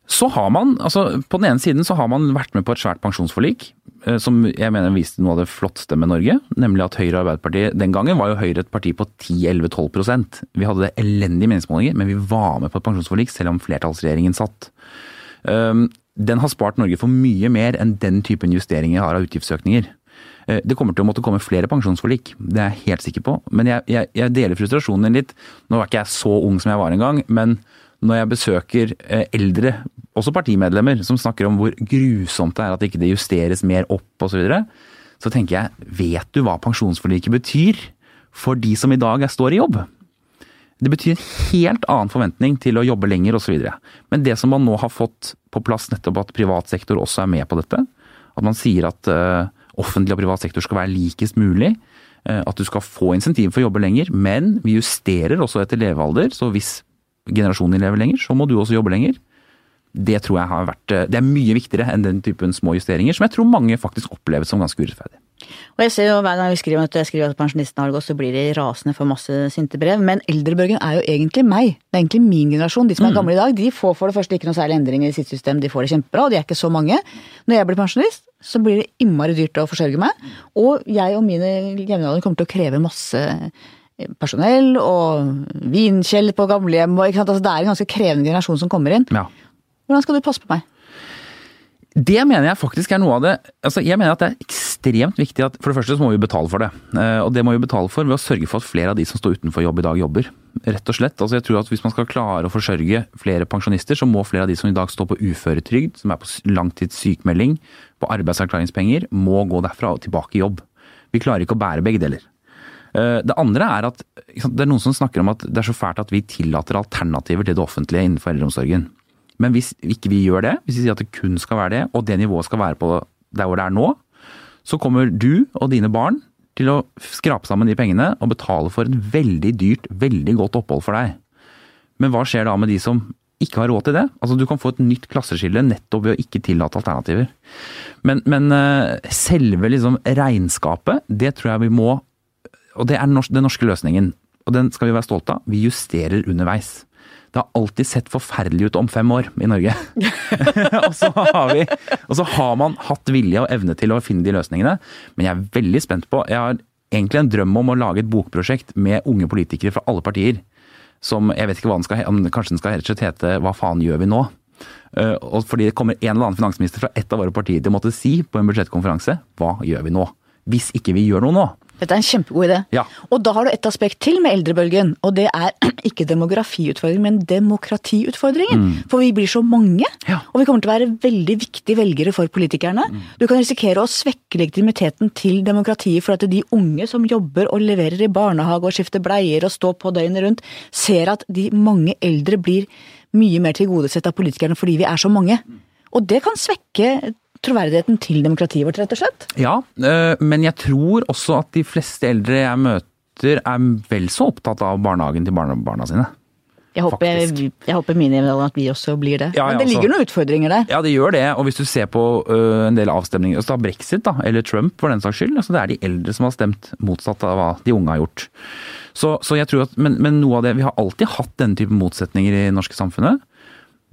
Så har man, altså På den ene siden så har man vært med på et svært pensjonsforlik, eh, som jeg mener viste noe av det flotteste med Norge. Nemlig at Høyre og Arbeiderpartiet Den gangen var jo Høyre et parti på 10-11-12% Vi hadde det elendige meningsmålinger, men vi var med på et pensjonsforlik selv om flertallsregjeringen satt. Um, Den har spart Norge for mye mer enn den typen justeringer har av utgiftsøkninger. Eh, Det kommer til å måtte komme flere pensjonsforlik, det er jeg helt sikker på. Men jeg, jeg, jeg deler frustrasjonen litt. Nå er ikke jeg så ung som jeg var en gang, men når jeg besøker eh, eldre, også partimedlemmer, som snakker om hvor grusomt det er at ikke det justeres mer opp osv., så, videre, så tenker jeg, vet du hva pensjonsforliket betyr for de som i dag står i jobb? Det betyr en helt annen forventning til å jobbe lenger osv. Men det som man nå har fått på plass, nettopp at privat sektor også er med på dette, at man sier at uh, offentlig og privat sektor skal være likest mulig, uh, at du skal få insentiv for å jobbe lenger, men vi justerer også etter levealder, så hvis generasjonen lever lenger, så må du også jobbe lenger. Det tror jeg har vært, uh, det er mye viktigere enn den typen små justeringer, som jeg tror mange faktisk opplever som ganske urettferdig. Og jeg ser jo Hver gang vi skriver at, jeg skriver at pensjonistene har det godt, så blir de rasende for masse sinte brev. Men eldrebølgen er jo egentlig meg. Det er egentlig min generasjon. De som er gamle i dag, de får for det første ikke noe særlig endringer i sitt system. De får det kjempebra, og de er ikke så mange. Når jeg blir pensjonist, så blir det innmari dyrt å forsørge meg. Og jeg og mine jevnaldrende kommer til å kreve masse personell og vinkjeller på gamlehjem. Altså, det er en ganske krevende generasjon som kommer inn. Ja. Hvordan skal du passe på meg? Det mener jeg faktisk er noe av det altså Jeg mener at det er ekstremt viktig at For det første så må vi betale for det. Eh, Og det må vi betale for ved å sørge for at flere av de som står utenfor jobb i dag, jobber. Rett og slett. Altså jeg tror at Hvis man skal klare å forsørge flere pensjonister, så må flere av de som i dag står på uføretrygd, som er på langtidssykmelding, på arbeidsavklaringspenger, må gå derfra og tilbake i jobb. Vi klarer ikke å bære begge deler. Eh, Det andre er at det er noen som snakker om at det er så fælt at vi tillater alternativer til det offentlige innenfor eldreomsorgen. Men hvis ikke vi gjør det, hvis vi sier at det kun skal være det, og det nivået skal være på der hvor det er nå, så kommer du og dine barn til å skrape sammen de pengene og betale for et veldig dyrt, veldig godt opphold for deg. Men hva skjer da med de som ikke har råd til det? Altså Du kan få et nytt klasseskille nettopp ved å ikke tillate alternativer. Men, men eh, selve liksom regnskapet, det tror jeg vi må Og det er den norske løsningen. Og den skal vi være stolte av. Vi justerer underveis. Det har alltid sett forferdelig ut om fem år i Norge. (laughs) og, så har vi, og så har man hatt vilje og evne til å finne de løsningene. Men jeg er veldig spent på Jeg har egentlig en drøm om å lage et bokprosjekt med unge politikere fra alle partier. Som jeg vet ikke hva den skal kanskje den skal rett og slett hete Hva faen gjør vi nå? Uh, og fordi det kommer en eller annen finansminister fra et av våre partier til å måtte si på en budsjettkonferanse hva gjør vi nå? Hvis ikke vi gjør noe nå. Dette er en kjempegod idé. Ja. Og da har du et aspekt til med eldrebølgen, og det er (clears throat) ikke demografiutfordringen, men demokratiutfordringen. For vi blir så mange, Mm. Ja. og vi kommer til å være veldig viktige velgere for politikerne. Du kan risikere å svekke legitimiteten til demokratiet for at de unge som jobber og leverer i barnehage og skifter bleier og står på døgnet rundt, ser at de mange eldre blir mye mer tilgodesett av politikerne fordi vi er så mange. Og det kan svekke troverdigheten til demokratiet vårt, rett og slett. Ja, øh, men jeg tror også at de fleste eldre jeg møter er vel så opptatt av barnehagen til barna, sine. Jeg håper, jeg, jeg håper mine at vi også blir det. Ja, Men det altså. ligger noen utfordringer der. Ja, det gjør det. Og hvis du ser på øh, en del avstemninger, altså brexit da, eller Trump for den saks skyld, altså det er de eldre som har stemt motsatt av hva de unge har gjort. Så, så jeg tror at, men, men noe av det, vi har alltid hatt denne typen motsetninger i det norske samfunnet.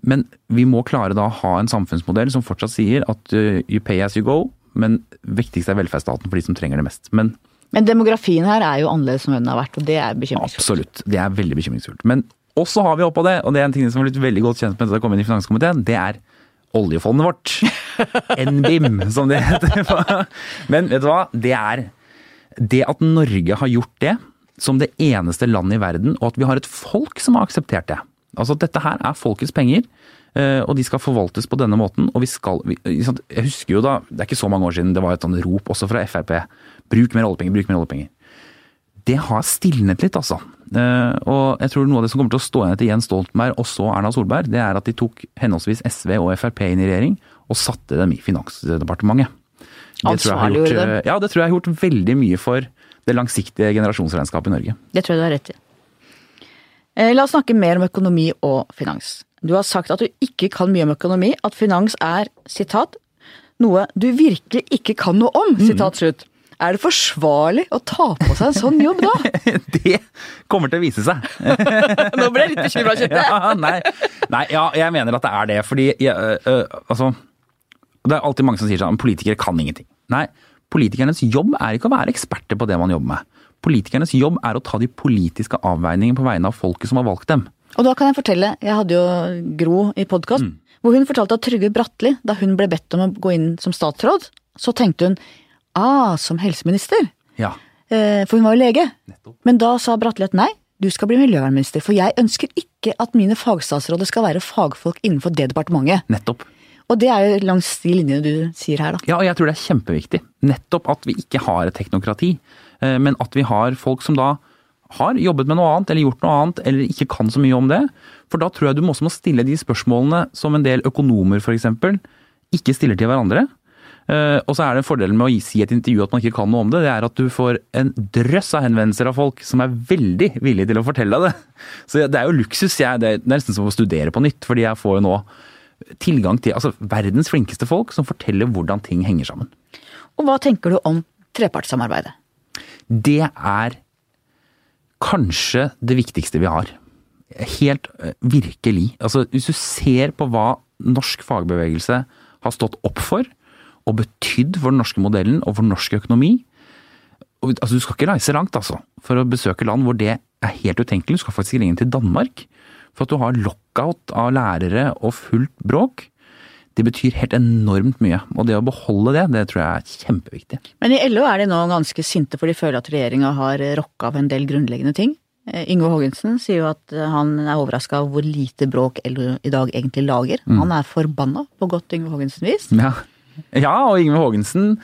Men vi må klare da å ha en samfunnsmodell som fortsatt sier at uh, you pay as you go, men viktigst er velferdsstaten for de som trenger det mest. Men Men demografien her er jo annerledes enn den har vært, og det er bekymringsfullt. absolutt, det er veldig bekymringsfullt. Men også har vi oppå det, og det er en ting som har blitt veldig godt kjent med etter å komme inn i finanskomiteen, det er oljefondet vårt. (laughs) NBIM, som det heter. Men vet du hva, det er det at Norge har gjort det som det eneste landet i verden, og at vi har et folk som har akseptert det. Altså dette her er folkets penger. Eh, og de skal forvaltes på denne måten. Og vi skal Jeg husker jo da, det er ikke så mange år siden, det var et sånn rop også fra Frp. Bruk mer oljepenger, bruk mer oljepenger. Det har stilnet litt, altså. Eh, og jeg tror noe av det som kommer til å stå igjen etter Jens Stoltenberg og så Erna Solberg, det er at de tok henholdsvis SV og Frp inn i regjering og satte dem i Finansdepartementet. Ansvarliggjorde dem? Ja, det tror jeg har gjort veldig mye for det langsiktige generasjonsregnskapet i Norge. Det tror jeg du har rett i. Eh, la oss snakke mer om økonomi og finans. Du har sagt at du ikke kan mye om økonomi, at finans er, sitat, noe du virkelig ikke kan noe om, sitat slutt. Er det forsvarlig å ta på seg en sånn jobb da? (laughs) det kommer til å vise seg. (laughs) Nå ble jeg litt bekymra, kjente jeg. Ja, nei, nei, ja, jeg mener at det er det. Fordi ja, øh, altså Det er alltid mange som sier sånn politikere kan ingenting. Nei, politikernes jobb er ikke å være eksperter på det man jobber med. Politikernes jobb er å ta de politiske avveiningene på vegne av folket som har valgt dem. Og da kan jeg fortelle, jeg hadde jo Gro i podkast, mm. hvor hun fortalte at Trygve Bratteli, da hun ble bedt om å gå inn som statsråd, så tenkte hun Ah, som helseminister? Ja. Eh, for hun var jo lege. Nettopp. Men da sa Bratteli at nei, du skal bli miljøvernminister, for jeg ønsker ikke at mine fagstatsråder skal være fagfolk innenfor det departementet. Nettopp. Og det er jo langs de linjene du sier her, da. Ja, og jeg tror det er kjempeviktig. Nettopp at vi ikke har et teknokrati, men at vi har folk som da har jobbet med noe annet, eller gjort noe annet, eller ikke kan så mye om det. For da tror jeg du også må stille de spørsmålene som en del økonomer f.eks. ikke stiller til hverandre. Uh, og så er det en fordel med å si et intervju at man ikke kan noe om det, det er at du får en drøss av henvendelser av folk som er veldig villige til å fortelle deg det. Så det er jo luksus. Jeg, det er nesten som å studere på nytt, fordi jeg får jo nå tilgang til altså, verdens flinkeste folk som forteller hvordan ting henger sammen. Og hva tenker du om trepartssamarbeidet? Det er kanskje det viktigste vi har. Helt uh, virkelig. Altså, hvis du ser på hva norsk fagbevegelse har stått opp for, og betydd for den norske modellen og for norsk økonomi. Altså, du skal ikke reise langt altså, for å besøke land hvor det er helt utenkelig. Du skal faktisk ringe til Danmark. For at du har lockout av lærere og fullt bråk. Det betyr helt enormt mye. Og det å beholde det, det tror jeg er kjempeviktig. Men i LO er de nå ganske sinte for de føler at regjeringa har rokka av en del grunnleggende ting. Eh, Yngve Haagensen sier jo at han er overraska over hvor lite bråk LO i dag egentlig lager. Mm. Han er forbanna, på godt Yngve Haagensen-vis. Ja. Ja, og Yngve Haagensen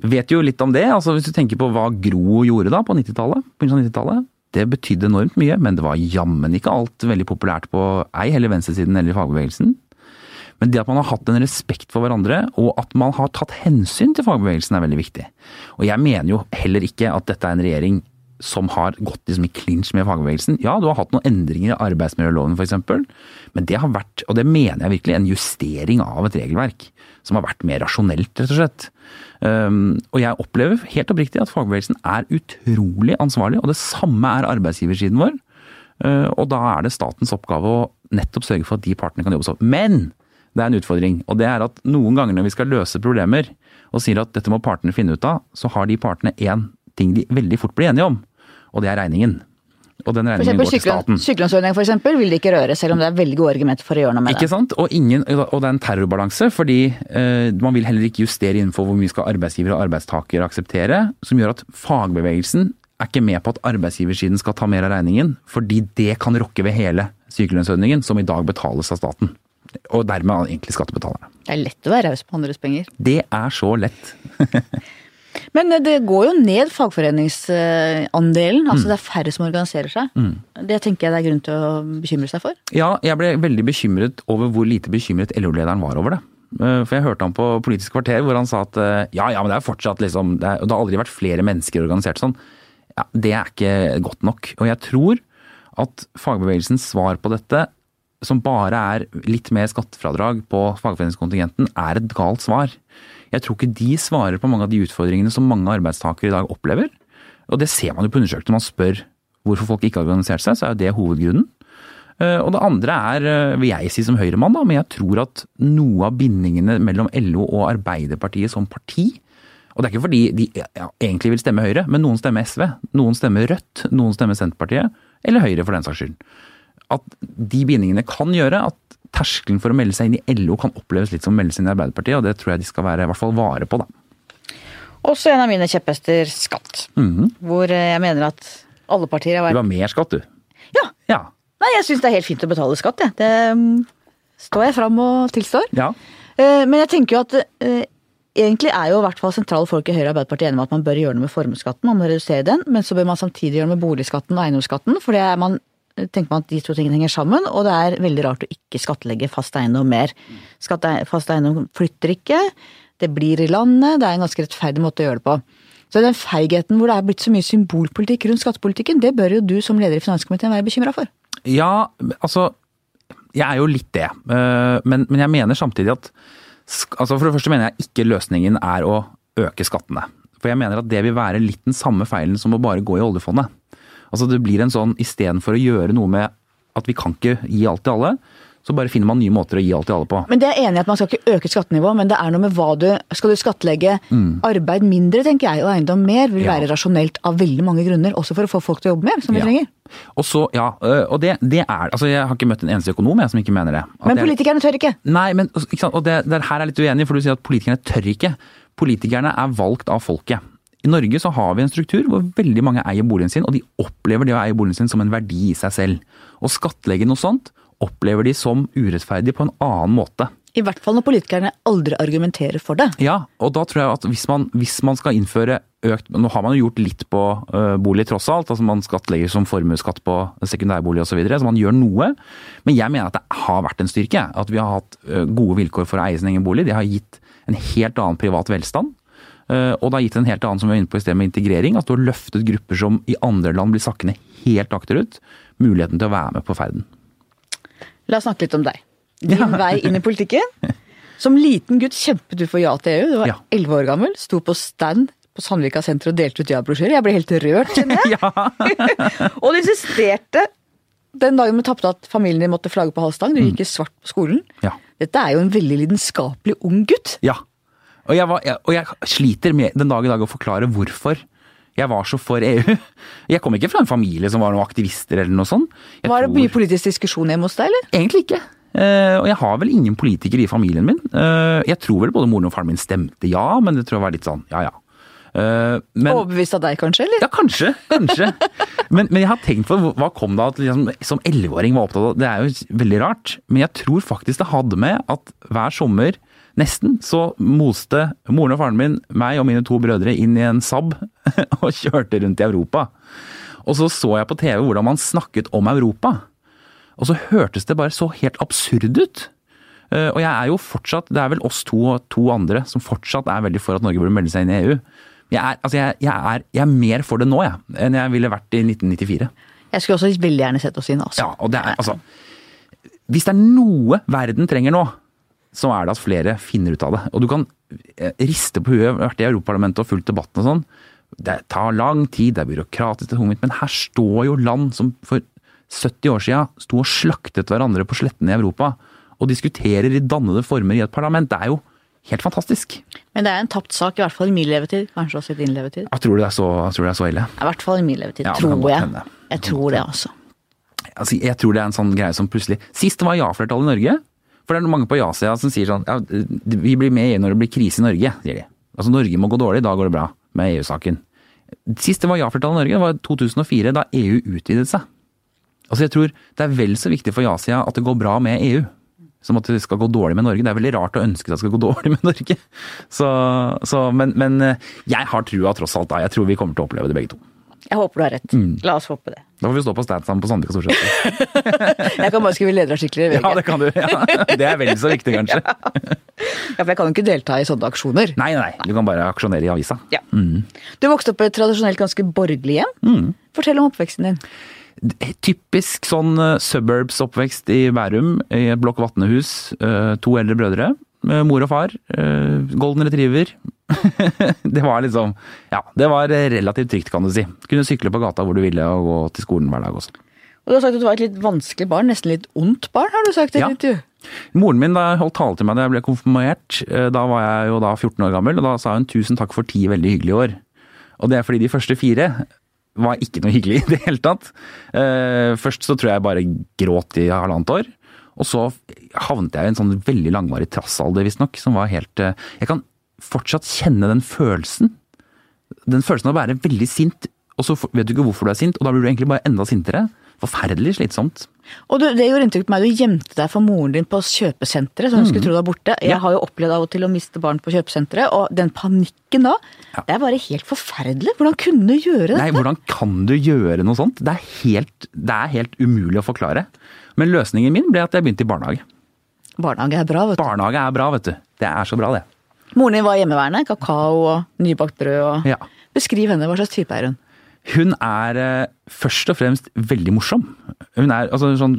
vet jo litt om det. altså Hvis du tenker på hva Gro gjorde da på 90-tallet, 90 det betydde enormt mye, men det var jammen ikke alt veldig populært på ei heller venstresiden eller fagbevegelsen. Men det at man har hatt en respekt for hverandre, og at man har tatt hensyn til fagbevegelsen er veldig viktig. Og jeg mener jo heller ikke at dette er en regjering som har gått liksom i klinsj med fagbevegelsen. Ja, du har hatt noen endringer i arbeidsmiljøloven f.eks., men det har vært, og det mener jeg virkelig, en justering av et regelverk som har vært mer rasjonelt, rett og slett. Um, og jeg opplever helt oppriktig at fagbevegelsen er utrolig ansvarlig, og det samme er arbeidsgiversiden vår. Uh, og da er det statens oppgave å nettopp sørge for at de partene kan jobbe sånn. Men det er en utfordring, og det er at noen ganger når vi skal løse problemer og sier at dette må partene finne ut av, så har de partene én ting de veldig fort blir enige om og det er regningen. Og den regningen går til staten. Sykelønnsordningen for eksempel vil de ikke røre, selv om det er veldig gode argumenter for å gjøre noe med det. Ikke sant? Og, ingen, og det er en terrorbalanse, fordi eh, man vil heller ikke justere innenfor hvor mye skal arbeidsgiver og arbeidstaker akseptere, som gjør at fagbevegelsen er ikke med på at arbeidsgiversiden skal ta mer av regningen, fordi det kan rokke ved hele sykelønnsordningen, som i dag betales av staten. Og dermed egentlig skattebetalerne. Det er lett å være raus på andres penger. Det er så lett. (laughs) Men eh, det går jo ned fagforeningsandelen. Altså mm. det er færre som organiserer seg. Mm. Det tenker jeg det er grunn til å bekymre seg for. Ja, jeg ble veldig bekymret over hvor lite bekymret LO-lederen var over det. Eh, for jeg hørte han på Politisk kvarter hvor han sa at eh, ja, ja, men det er fortsatt liksom Det, er, det har aldri vært flere mennesker organisert sånn. Ja, Det er ikke godt nok. Og jeg tror at fagbevegelsens svar på dette, som bare er litt mer skattefradrag på fagforeningskontingenten, er et galt svar. Jeg tror ikke de svarer på mange av de utfordringene som mange arbeidstakere i dag opplever. Og det ser man jo på undersøkelser. Man spør hvorfor folk ikke har organisert seg, så er jo det hovedgrunnen. Eh, og det andre er, eh, vil jeg si som høyremann, da, men jeg tror at noe av bindingene mellom LO og Arbeiderpartiet som parti Og det er ikke fordi de egentlig vil stemme Høyre, men noen stemmer SV, noen stemmer Rødt, noen stemmer Senterpartiet, eller Høyre for den saks skyld. At de bindingene kan gjøre at terskelen for å melde seg inn i LO kan oppleves litt som å melde seg inn i Arbeiderpartiet, og det tror jeg de skal være i hvert fall vare på, da. Også en av mine kjepphester skatt. Mm -hmm. Hvor eh, jeg mener at alle partier har vært Du har mer skatt, du. Ja. ja. Nei, jeg syns det er helt fint å betale skatt, jeg. Det, står jeg fram og tilstår. Ja. Eh, Men jeg tenker jo at eh, egentlig er jo i hvert fall sentrale folk i Høyre og Arbeiderpartiet enige om at man bør gjøre noe med formuesskatten, man må redusere den, men så bør man samtidig gjøre noe med boligskatten og eiendomsskatten, for det er man tenker man at de to tingene henger sammen, og det er veldig rart å ikke skattlegge fast eiendom mer. Skatt, fast eiendom flytter ikke, det blir i landet, det er en ganske rettferdig måte å gjøre det på. Så den feigheten hvor det er blitt så mye symbolpolitikk rundt skattepolitikken, det bør jo du som leder i finanskomiteen være bekymra for. Ja, altså Jeg er jo litt det. eh, Men, men jeg mener samtidig at altså For det første mener jeg ikke løsningen er å øke skattene. For jeg mener at det vil være litt den samme feilen som å bare gå i oljefondet. Altså Det blir en sånn istedenfor å gjøre noe med at vi kan ikke gi alt til alle, så bare finner man nye måter å gi alt til alle på. Men det er enig i at man skal ikke øke skattenivået, men det er noe med hva du Skal du skattlegge arbeid mindre, tenker jeg, og eiendom mer, vil Mm. Ja. være rasjonelt av veldig mange grunner, også for å få folk til å jobbe mer, som vi Ja. trenger. Og så, ja, og det, det er Altså Jeg har ikke møtt en eneste økonom jeg som ikke mener det. At Men er- politikerne tør ikke. Nei, men ikke sant? og det, det her er jeg litt uenig, for du sier at politikerne tør ikke. Politikerne er valgt av folket. I Norge så har vi en struktur hvor veldig mange eier boligen sin, og de opplever det å eie boligen sin som en verdi i seg selv. Å skattlegge noe sånt opplever de som urettferdig på en annen måte. I hvert fall når politikerne aldri argumenterer for det. Ja, og da tror jeg at hvis man, hvis man skal innføre økt Nå har man jo gjort litt på bolig tross alt, altså man skattlegger som formuesskatt på sekundærbolig osv., så, videre, så man gjør noe. Men jeg mener at det har vært en styrke. At vi har hatt gode vilkår for å eie sin egen bolig. Det har gitt en helt annen privat velstand. Ø, Og det har gitt en helt annen som vi var inne på i sted med integrering. At du har løftet grupper som i andre land blir sakkende helt akterut, muligheten til å være med på ferden. La oss snakke litt om deg. Din vei inn i politikken. Som liten gutt kjempet du for ja til EU. Du var Ja. elleve år gammel, sto på stand på Sandvika senter og delte ut ja-brosjyrer. Jeg ble helt rørt, kjenner jeg. (laughs) (laughs) og du insisterte den dagen vi tapte at familien din måtte flagge på halvstang. Du gikk i svart på skolen. Ja. Dette er jo en veldig lidenskapelig ung gutt. Ja. Og jeg, var, jeg, og jeg sliter med den dag i dag å forklare hvorfor jeg var så for EU. (laughs) Jeg kom ikke fra en familie som var noen aktivister eller noe sånt. Jeg Var det tror- mye politisk diskusjon hjemme hos deg, eller? Egentlig ikke. Eh, og jeg har vel ingen politikere i familien min. Eh, jeg tror vel både moren og faren min stemte ja, men det tror jeg var litt sånn ja ja. Eh, men, Overbevist av deg, kanskje? eller? ja, kanskje. Kanskje. (laughs) men, men jeg har tenkt på hva kom da at liksom, som elleveåring var opptatt av Det er jo veldig rart. Men jeg tror faktisk det hadde med at hver sommer, nesten, så moste moren og faren min meg og mine to brødre inn i en Saab (laughs) og kjørte rundt i Europa. Og så så jeg på TV hvordan man snakket om Europa. Og så hørtes det bare så helt absurd ut. Eh, Og jeg er jo fortsatt, det er vel oss to og to andre som fortsatt er veldig for at Norge burde melde seg inn i EU. Jeg er, altså jeg, jeg er, jeg er mer for det nå, jeg, enn jeg ville vært i 1994. Jeg skulle også veldig gjerne sett oss inn, altså. Ja, og det er, altså, hvis det er noe verden trenger nå, så er det at flere finner ut av det. Og du kan eh, riste på huet, vært i Europaparlamentet og fulgt debatten og sånn. Det tar lang tid, det er byråkratisk, men her står jo land som for 70 år siden sto og slaktet hverandre på slettene i Europa, og diskuterer i dannede former i et parlament. Det er jo helt fantastisk. Men det er en tapt sak, i hvert fall i min levetid. Kanskje også i din levetid. Jeg tror det er så, tror det er så ille. I hvert fall i min levetid, Ja, tror jeg. hende. Jeg tror det, altså. Altså, jeg tror det er en sånn greie som plutselig Sist det var ja-flertall i Norge. For det er mange på ja-sida som sier sånn ja, Vi blir med i EU når det blir krise i Norge, sier de. Altså Norge må gå dårlig, da går det bra med EU-saken. Sist det var ja-flertall i Norge, var 2004, da EU utvidet seg. Altså jeg tror det er vel så viktig for ja-sida at det går bra med EU. Som at det skal gå dårlig med Norge. Det er veldig rart å ønske det skal gå dårlig med Norge. Så, så, men, men jeg har trua tross alt da. Jeg tror vi kommer til å oppleve det begge to. Jeg håper du har rett. Mm. La oss håpe det. Da får vi stå på stand sammen på Sandvika Storsenter. (laughs) Jeg kan bare skrive lederartikler i VG. (laughs) Ja, det kan du. Ja. Det er vel så viktig, kanskje. (laughs) Ja, for jeg kan jo ikke delta i sånne aksjoner. Nei, nei, du kan bare aksjonere i avisa. Ja. Du vokste opp i et tradisjonelt ganske borgerlig hjem. Mm. Fortell om oppveksten din. Typisk sånn uh, suburbs-oppvekst i Bærum, i et blokk vatnehus. uh, to eldre brødre. uh, mor og far. golden retriever. (laughs) det var liksom Ja, det var relativt trygt, kan du si. Kunne sykle på gata hvor du ville og gå til skolen hver dag også. Og du har sagt at du var et litt vanskelig barn, nesten litt ondt barn, har du sagt i Ja. intervju. Moren min da holdt tale til meg da jeg ble konfirmert. uh, Da var jeg jo da 14 år gammel, og da sa hun tusen takk for ti veldig hyggelige år. Og det er fordi de første fire var ikke noe hyggelig i det hele tatt. Eh, Først så tror jeg bare gråt i halvannet år. Og så havnet jeg i en sånn veldig langvarig trassalder, visstnok, som var helt eh, Jeg kan fortsatt kjenne den følelsen. Den følelsen av å være veldig sint, og så vet du ikke hvorfor du er sint, og da blir du egentlig bare enda sintere. Forferdelig slitsomt. Og du, det gjorde inntrykk på meg, du gjemte deg for moren din på kjøpesenteret, som hun skulle tro var borte. Jeg Mm. Ja. har jo opplevd av og til å miste barn på kjøpesenteret, og den panikken da, Ja. det er bare helt forferdelig. Hvordan kunne du gjøre dette? Nei, hvordan kan du gjøre noe sånt? Det er helt, det er helt umulig å forklare. Men løsningen min ble at jeg begynte i barnehage. Barnehage er bra, vet du. Barnehage er bra, vet du. Det er så bra, det. Moren din var hjemmeværende, kakao og nybakt brød og Ja. Beskriv henne, hva slags type er hun? Hun er eh, først og fremst veldig morsom. Hun er altså, sånn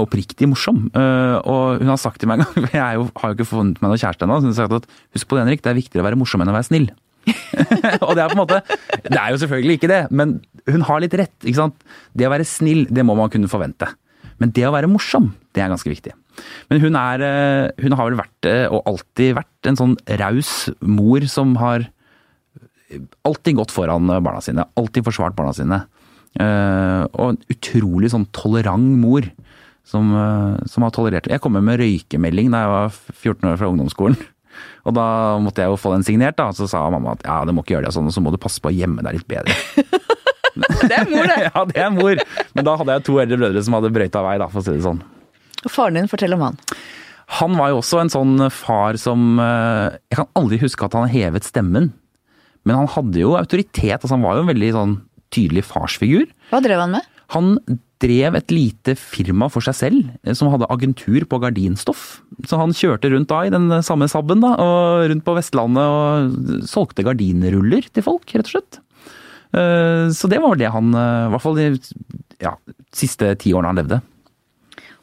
oppriktig morsom. Eh, og hun har sagt til meg en gang, (laughs) jeg har jo ikke funnet meg noe kjæreste ennå, så hun har sagt at husk på det Henrik, det er viktigere å være morsom enn å være snill. (laughs) og det er på en måte Det er jo selvfølgelig ikke det, men hun har litt rett. ikke sant? Det å være snill, det må man kunne forvente. Men det å være morsom, det er ganske viktig. Men hun er eh, Hun har vel vært, eh, og alltid vært, en sånn raus mor som har alltid gått foran barna sine. Alltid forsvart barna sine. Eh, og en utrolig sånn tolerant mor. Som, eh, som har tolerert Jeg kom med røykemelding da jeg var 14 år fra ungdomsskolen. (laughs) Og da måtte jeg jo få den signert, da. Så sa mamma at ja, det må ikke gjøre det sånn, og så må du passe på å gjemme deg litt bedre. (laughs) Det er mor, det! (laughs) ja, det er mor. Men da hadde jeg to eldre brødre som hadde brøyta vei, da, for å si det sånn. Og faren din, fortell om han. Han var jo også en sånn far som eh, Jeg kan aldri huske at han hevet stemmen. Men han hadde jo autoritet. altså Han var jo en veldig sånn tydelig farsfigur. Hva drev han med? Han drev et lite firma for seg selv, eh, som hadde agentur på gardinstoff. Så han kjørte rundt da i den samme Saben da, og rundt på Vestlandet og solgte gardinruller til folk, rett og slett. Eh, Så det var det han, eh, i hvert fall de ja, siste ti årene han levde.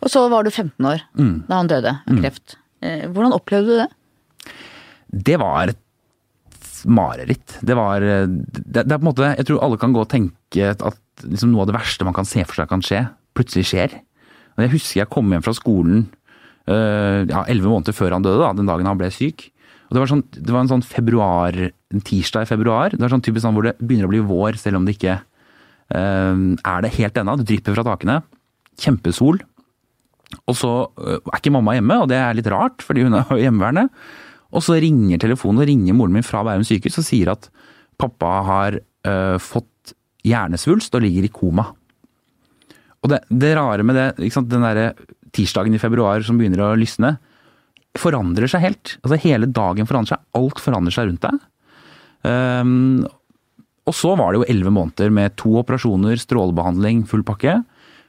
Og så var du 15 år Mm. da han døde av kreft. Mm. Hvordan opplevde du det? Det var et mareritt. Det var eh, det, det er på en måte Jeg tror alle kan gå og tenke at liksom noe av det verste man kan se for seg kan skje, plutselig skjer. Og Jeg husker jeg kom hjem fra skolen eh, ja, elleve måneder før han døde, da, den dagen han ble syk. Og Det var, sånn, det var en sånn februar, en tirsdag i februar. Det var sånn typisk sånn hvor det begynner å bli vår, selv om det ikke uh, er det helt ennå. Det drypper fra takene. Kjempesol. Og så øh, er ikke mamma hjemme, og det er litt rart, fordi hun er hjemmeværende. Og så ringer telefonen, og ringer moren min fra Bærum sykehus og sier at pappa har uh, fått hjernesvulst og ligger i koma. Og det, det rare med det, ikke sant, den derre tirsdagen i februar som begynner å lysne, forandrer seg helt. Altså Hele dagen forandrer seg, alt forandrer seg rundt deg. Um, og så var det jo elleve måneder med to operasjoner, strålebehandling, full pakke.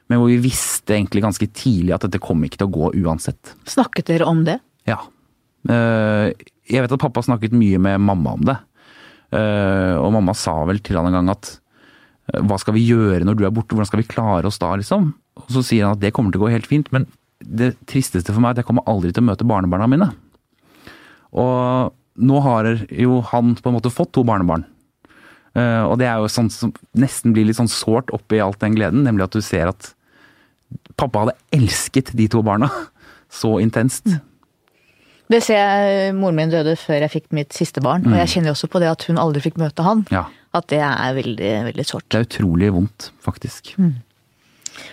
Men hvor vi visste egentlig ganske tidlig at dette kom ikke til å gå uansett. Snakket dere om det? Ja. Eh, Jeg vet at pappa snakket mye med mamma om det. Eh, Og mamma sa vel til han en gang at eh, hva skal vi gjøre når du er borte, hvordan skal vi klare oss da, liksom? Og så sier han at det kommer til å gå helt fint, men det tristeste for meg er at jeg kommer aldri til å møte barnebarna mine. Og nå har jo han på en måte fått to barnebarn. Og det er jo sånn som nesten blir litt sånn sårt oppi alt den gleden, nemlig at du ser at pappa hadde elsket de to barna så intenst. Det ser jeg moren min døde før jeg fikk mitt siste barn, og jeg kjenner også på det at hun aldri fikk møte han. Ja. At det er veldig, veldig sårt. Det er utrolig vondt, faktisk.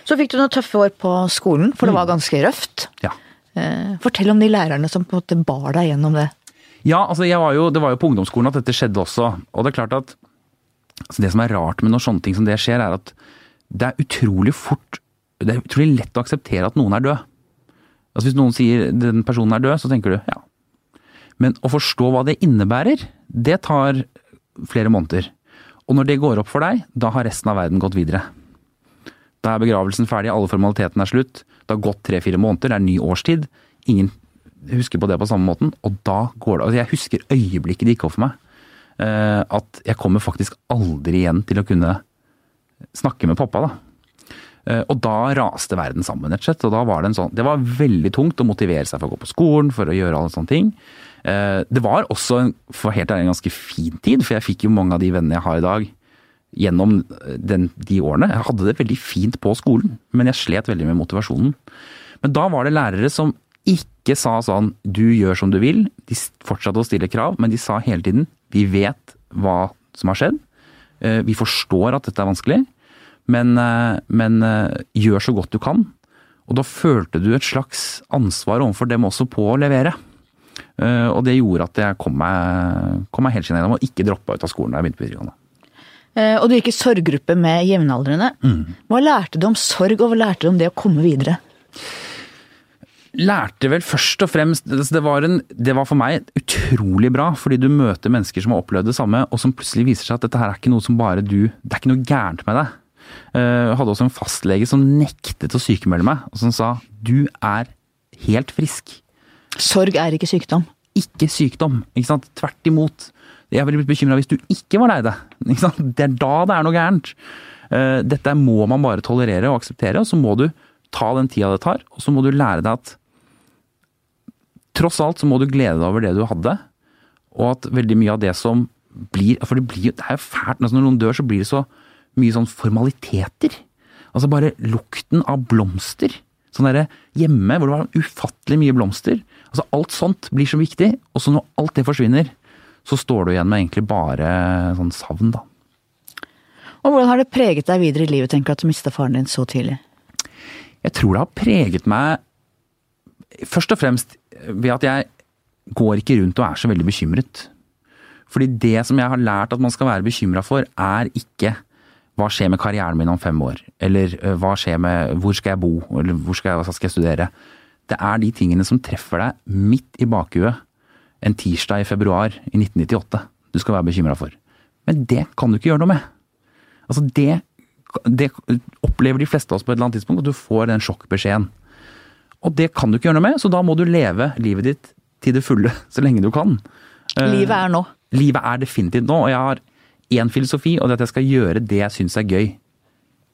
Så fikk du noen tøffe år på skolen, for det var ganske røft. Ja. Eh, Fortell om de lærerne som på en måte bar deg gjennom det. Ja, altså jeg var jo, det var jo på ungdomsskolen at dette skjedde også. Og det er klart at altså det som er rart med når sånne ting som det skjer, er at det er utrolig fort Det er utrolig lett å akseptere at noen er død. Altså Hvis noen sier den personen er død, så tenker du ja. Men å forstå hva det innebærer, det tar flere måneder. Og når det går opp for deg, da har resten av verden gått videre. Da er begravelsen ferdig, alle formalitetene er slutt. Det har gått tre-fire måneder, det er ny årstid. Ingen husker på det på samme måten. Og da går det altså Jeg husker øyeblikket det gikk opp for meg. eh, At jeg kommer faktisk aldri igjen til å kunne snakke med pappa, da. Eh, Og da raste verden sammen, rett og slett. Og da var det en sånn Det var veldig tungt å motivere seg for å gå på skolen, for å gjøre alle sånne ting. Eh, Det var også, en, for helt ærlig, en ganske fin tid, for jeg fikk jo mange av de vennene jeg har i dag gjennom den, de årene. Jeg hadde det veldig fint på skolen, men jeg slet veldig med motivasjonen. Men da var det lærere som ikke sa sånn du gjør som du vil. De fortsatte å stille krav, men de sa hele tiden vi vet hva som har skjedd. Eh, Vi forstår at dette er vanskelig, men, eh, men eh, gjør så godt du kan. Og da følte du et slags ansvar overfor dem også på å levere. Eh, Og det gjorde at jeg kom meg, kom meg helt gjennom og ikke droppa ut av skolen da jeg begynte på videregående. Og du gikk i sorggruppe med jevnaldrende. Hva lærte du om sorg, og hva lærte du om det å komme videre? lærte vel først og fremst altså det var, en, det var for meg utrolig bra, fordi du møter mennesker som har opplevd det samme, og som plutselig viser seg at dette her er ikke noe som bare du Det er ikke noe gærent med deg. Jeg hadde også en fastlege som nektet å sykemelde meg, og som sa du er helt frisk. Sorg er ikke sykdom. Ikke sykdom, ikke sant. Tvert imot. Jeg ville blitt bekymra hvis du ikke var lei deg. Det er da det er noe gærent. Dette må man bare tolerere og akseptere, og så må du ta den tida det tar, og så må du lære deg at tross alt så må du glede deg over det du hadde, og at veldig mye av det som blir For det blir det er jo fælt. Altså når noen dør, så blir det så mye sånn formaliteter. Altså bare lukten av blomster. Sånn derre hjemme hvor det var ufattelig mye blomster. Altså alt sånt blir så viktig, og så når alt det forsvinner, så står du igjen med egentlig bare sånn savn, da. Og hvordan har det preget deg videre i livet, tenker du, at du mista faren din så tidlig? Jeg tror det har preget meg først og fremst ved at jeg går ikke rundt og er så veldig bekymret. Fordi det som jeg har lært at man skal være bekymra for, er ikke hva skjer med karrieren min om fem år? Eller hva skjer med hvor skal jeg bo? Eller hvor skal jeg, hva skal jeg studere? Det er de tingene som treffer deg midt i bakhuet en tirsdag i februar i 1998 du skal være bekymra for. Men det kan du ikke gjøre noe med. Altså det, det opplever de fleste av oss på et eller annet tidspunkt, at du får den sjokkbeskjeden. Og det kan du ikke gjøre noe med, så da må du leve livet ditt til det fulle så lenge du kan. Livet er nå. Livet er definitivt nå, og jeg har én filosofi, og det er at jeg skal gjøre det jeg syns er gøy.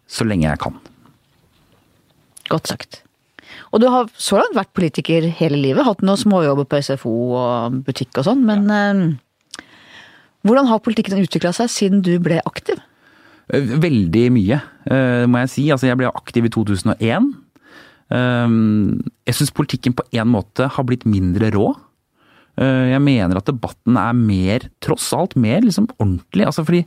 Så lenge jeg kan. Godt sagt. Og du har så langt vært politiker hele livet, hatt noen småjobber på SFO og butikk og sånn, men ja. eh, hvordan har politikken utvikla seg siden du ble aktiv? Veldig mye, må jeg si. Altså, jeg ble aktiv i 2001. Jeg syns politikken på en måte har blitt mindre rå. Jeg mener at debatten er mer, tross alt, mer liksom ordentlig. Altså fordi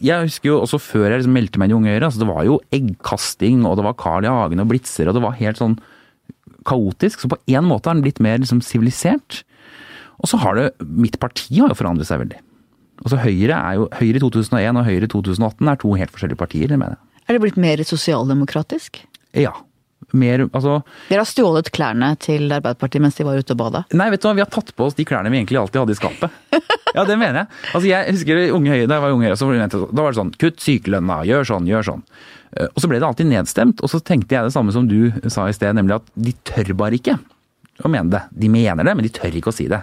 Jeg husker jo også før jeg liksom meldte meg inn i Unge Høyre, altså det var jo eggkasting, og det var Carl I. Hagen og blitzer, og det var helt sånn kaotisk. Så på en måte har den blitt mer liksom sivilisert. Og så har det Mitt parti har jo forandret seg veldig. Altså Høyre er jo, Høyre i 2001 og Høyre i 2018 er to helt forskjellige partier, det mener jeg. Er det blitt mer sosialdemokratisk? Ja. Mer, altså Dere har stjålet klærne til Arbeiderpartiet mens de var ute og bada? Nei, vet du hva, vi har tatt på oss de klærne vi egentlig alltid hadde i skapet. Ja, det mener jeg. Altså, jeg husker Unge høye, da jeg var Unge Høyre, så var det, da var det sånn kutt sykelønna, gjør sånn, gjør sånn. Og så ble det alltid nedstemt, og så tenkte jeg det samme som du sa i sted, nemlig at de tør bare ikke å mene det. De mener det, men de tør ikke å si det.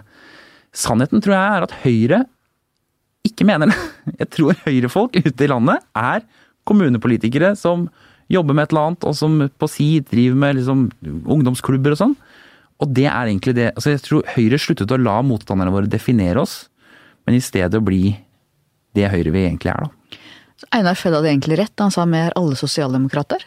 Sannheten tror jeg er at Høyre ikke mener det. Jeg tror høyrefolk ute i landet er kommunepolitikere som jobber med et eller annet, og som på si driver med liksom ungdomsklubber og sånn. Og det er egentlig det altså Jeg tror Høyre sluttet å la motstanderne våre definere oss, men i stedet å bli det Høyre vi egentlig er, da. Så Einar Fødd hadde egentlig rett da han sa vi er alle sosialdemokrater?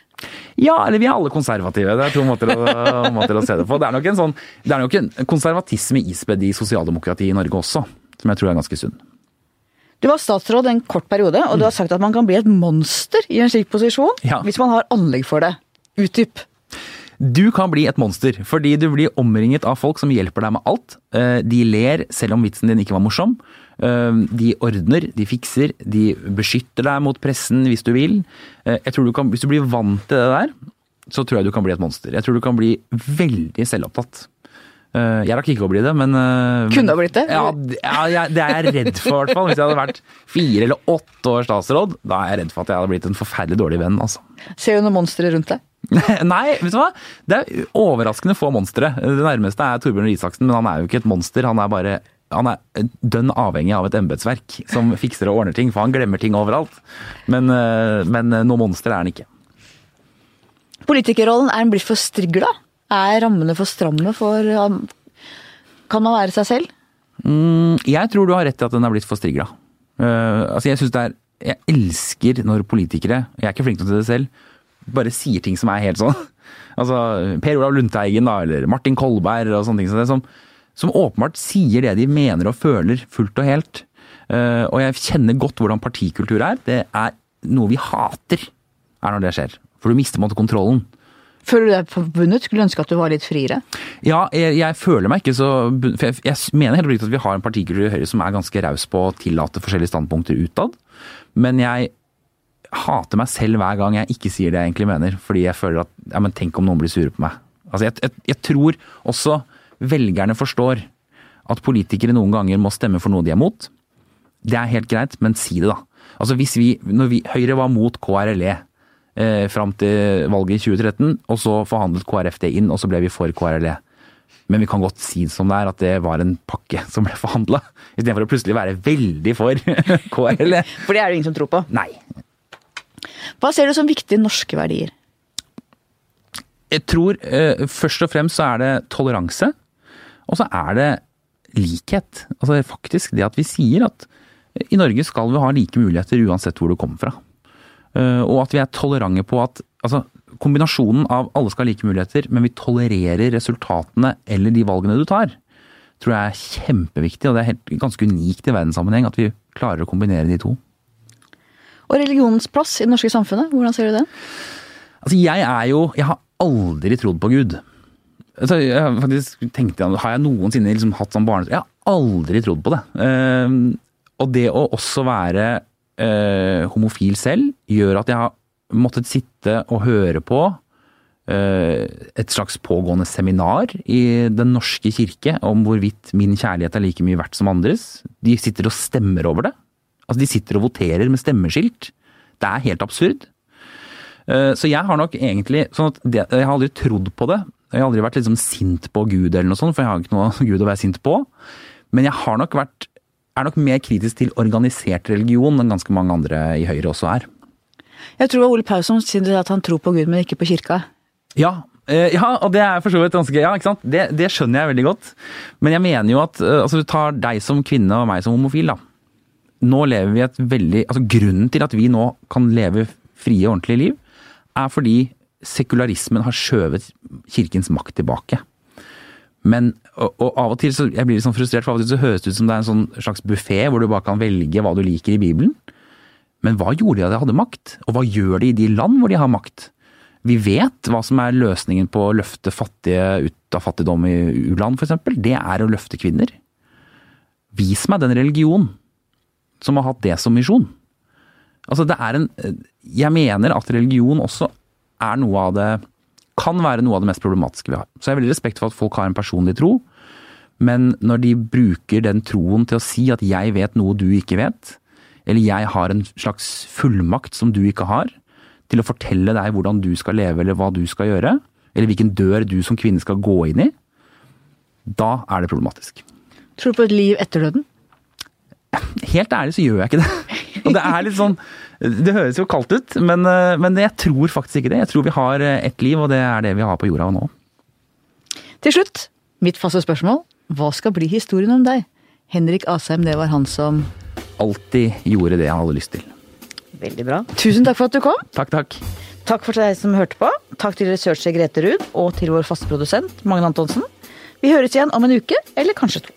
Ja, eller vi er alle konservative. Det er to måter å, (laughs) måter å se det på. Det er nok en sånn, det er nok en konservatisme ispedd i sosialdemokratiet i Norge også, som jeg tror er ganske sunn. Du var statsråd en kort periode, og du har sagt at man kan bli et monster i en slik posisjon Ja. hvis man har anlegg for det. Utdyp. Du kan bli et monster, fordi du blir omringet av folk som hjelper deg med alt. Eh, De ler selv om vitsen din ikke var morsom. Eh, De ordner, de fikser, de beskytter deg mot pressen hvis du vil. Eh, Jeg tror du kan, hvis du blir vant til det der, så tror jeg du kan bli et monster. Jeg tror du kan bli veldig selvopptatt. Eh, Jeg rakk ikke å bli det, men Kunne Kunne ha blitt det? Ja, ja, det er jeg redd for, i hvert fall. Hvis jeg hadde vært fire eller åtte år statsråd, da er jeg redd for at jeg hadde blitt en forferdelig dårlig venn, altså. Ser du noen monstre rundt deg? (laughs) Nei, vet du hva? Det er overraskende få monstre. Det nærmeste er Torbjørn Røe Isaksen, men han er jo ikke et monster. Han er bare han er dønn avhengig av et embetsverk som fikser og ordner ting, for han glemmer ting overalt. Men, eh, men noe monster er han ikke. Politikerrollen, er den blitt for strigla? Er rammene for stramme for um, Kan man være seg selv? Mm, jeg tror du har rett i at den er blitt for strigla. Uh, altså jeg Jeg elsker når politikere, jeg er ikke flink til det selv, bare sier ting som er helt sånn. (laughs) Altså Per Olav Lundteigen da, eller Martin Kolberg og sånne ting som det, som, som åpenbart sier det de mener og føler fullt og helt. Uh, og jeg kjenner godt hvordan partikultur er. Det er noe vi hater, er når det skjer. For du mister på en måte kontrollen. Føler du deg forbundet? Skulle ønske at du var litt friere? Ja, jeg, jeg føler meg ikke så For jeg, jeg mener helt oppriktig at vi har en partikultur i Høyre som er ganske raus på å tillate forskjellige standpunkter utad. Men jeg hater meg selv hver gang jeg ikke sier det jeg egentlig mener. Fordi jeg føler at ja, men tenk om noen blir sure på meg. Altså, jeg, jeg, jeg tror også velgerne forstår at politikere noen ganger må stemme for noe de er mot. Det er helt greit, men si det, da. Altså hvis vi, når vi, Høyre var mot KRLE eh, fram til valget i 2013, og så forhandlet KrF det inn, og så ble vi for KRLE. Men vi kan godt si det som det er, at det var en pakke (laughs) som ble forhandla. Istedenfor å plutselig være veldig for (laughs) KRLE. For det er det ingen som tror på. Nei. Hva ser du som viktige norske verdier? Jeg tror eh, først og fremst så er det toleranse, og så er det likhet. Altså faktisk det at vi sier at i Norge skal vi ha like muligheter uansett hvor du kommer fra. Eh, og at vi er tolerante på at altså, kombinasjonen av alle skal ha like muligheter, men vi tolererer resultatene eller de valgene du tar, tror jeg er kjempeviktig. Og det er helt, ganske unikt i verdenssammenheng at vi klarer å kombinere de to. Og religionens plass i det norske samfunnet, hvordan ser du det? Altså, jeg er jo Jeg har aldri trodd på Gud. Altså, jeg faktisk tenkte, Har jeg noensinne liksom hatt sånn barnetro? Jeg har aldri trodd på det. Eh, og det å også være eh, homofil selv, gjør at jeg har måttet sitte og høre på eh, et slags pågående seminar i Den norske kirke om hvorvidt min kjærlighet er like mye verdt som andres. De sitter og stemmer over det. Altså, de sitter og voterer med stemmeskilt. Det er helt absurd. Eh, Så jeg har nok egentlig sånn at det, Jeg har aldri trodd på det. Jeg har aldri vært liksom sint på Gud eller noe sånt, for jeg har ikke noe (laughs) Gud å være sint på. Men jeg har nok vært er nok mer kritisk til organisert religion enn ganske mange andre i Høyre også er. Jeg tror Ole Pausson sier at han tror på Gud, men ikke på kirka. Ja, eh, ja og det er for så vidt ganske Ja, ikke sant. Det, det skjønner jeg veldig godt. Men jeg mener jo at eh, altså, du tar deg som kvinne og meg som homofil, da. Nå lever vi et veldig Altså grunnen til at vi nå kan leve frie, ordentlige liv, er fordi sekularismen har skjøvet kirkens makt tilbake. Men, og, og av og til så, jeg blir litt sånn frustrert, for av og til så høres det ut som det er en sånn slags buffé hvor du bare kan velge hva du liker i Bibelen. Men hva gjorde de da de hadde makt? Og hva gjør de i de land hvor de har makt? Vi vet hva som er løsningen på å løfte fattige ut av fattigdom i u-land, f.eks. Det er å løfte kvinner. Vis meg den religion som har hatt det som misjon. Altså, det er en Jeg mener at religion også er noe av det Kan være noe av det mest problematiske vi har. Så jeg har veldig respekt for at folk har en personlig tro. Men når de bruker den troen til å si at jeg vet noe du ikke vet, eller jeg har en slags fullmakt som du ikke har, til å fortelle deg hvordan du skal leve eller hva du skal gjøre, eller hvilken dør du som kvinne skal gå inn i, da er det problematisk. Tror du på et liv etter døden? Helt ærlig så gjør jeg ikke det. Og det er litt sånn Det høres jo kaldt ut, men, eh, men jeg tror faktisk ikke det. Jeg tror vi har eh, ett liv, og det er det vi har på jorda nå. Til slutt, mitt faste spørsmål. Hva skal bli historien om deg? Henrik Asheim, det var han som Alltid gjorde det jeg hadde lyst til. Veldig bra. Tusen takk for at du kom. Takk, takk. Takk for deg som hørte på. Takk til researcher Grete Ruud og til vår faste produsent Magne Antonsen. Vi høres igjen om en uke, eller kanskje to.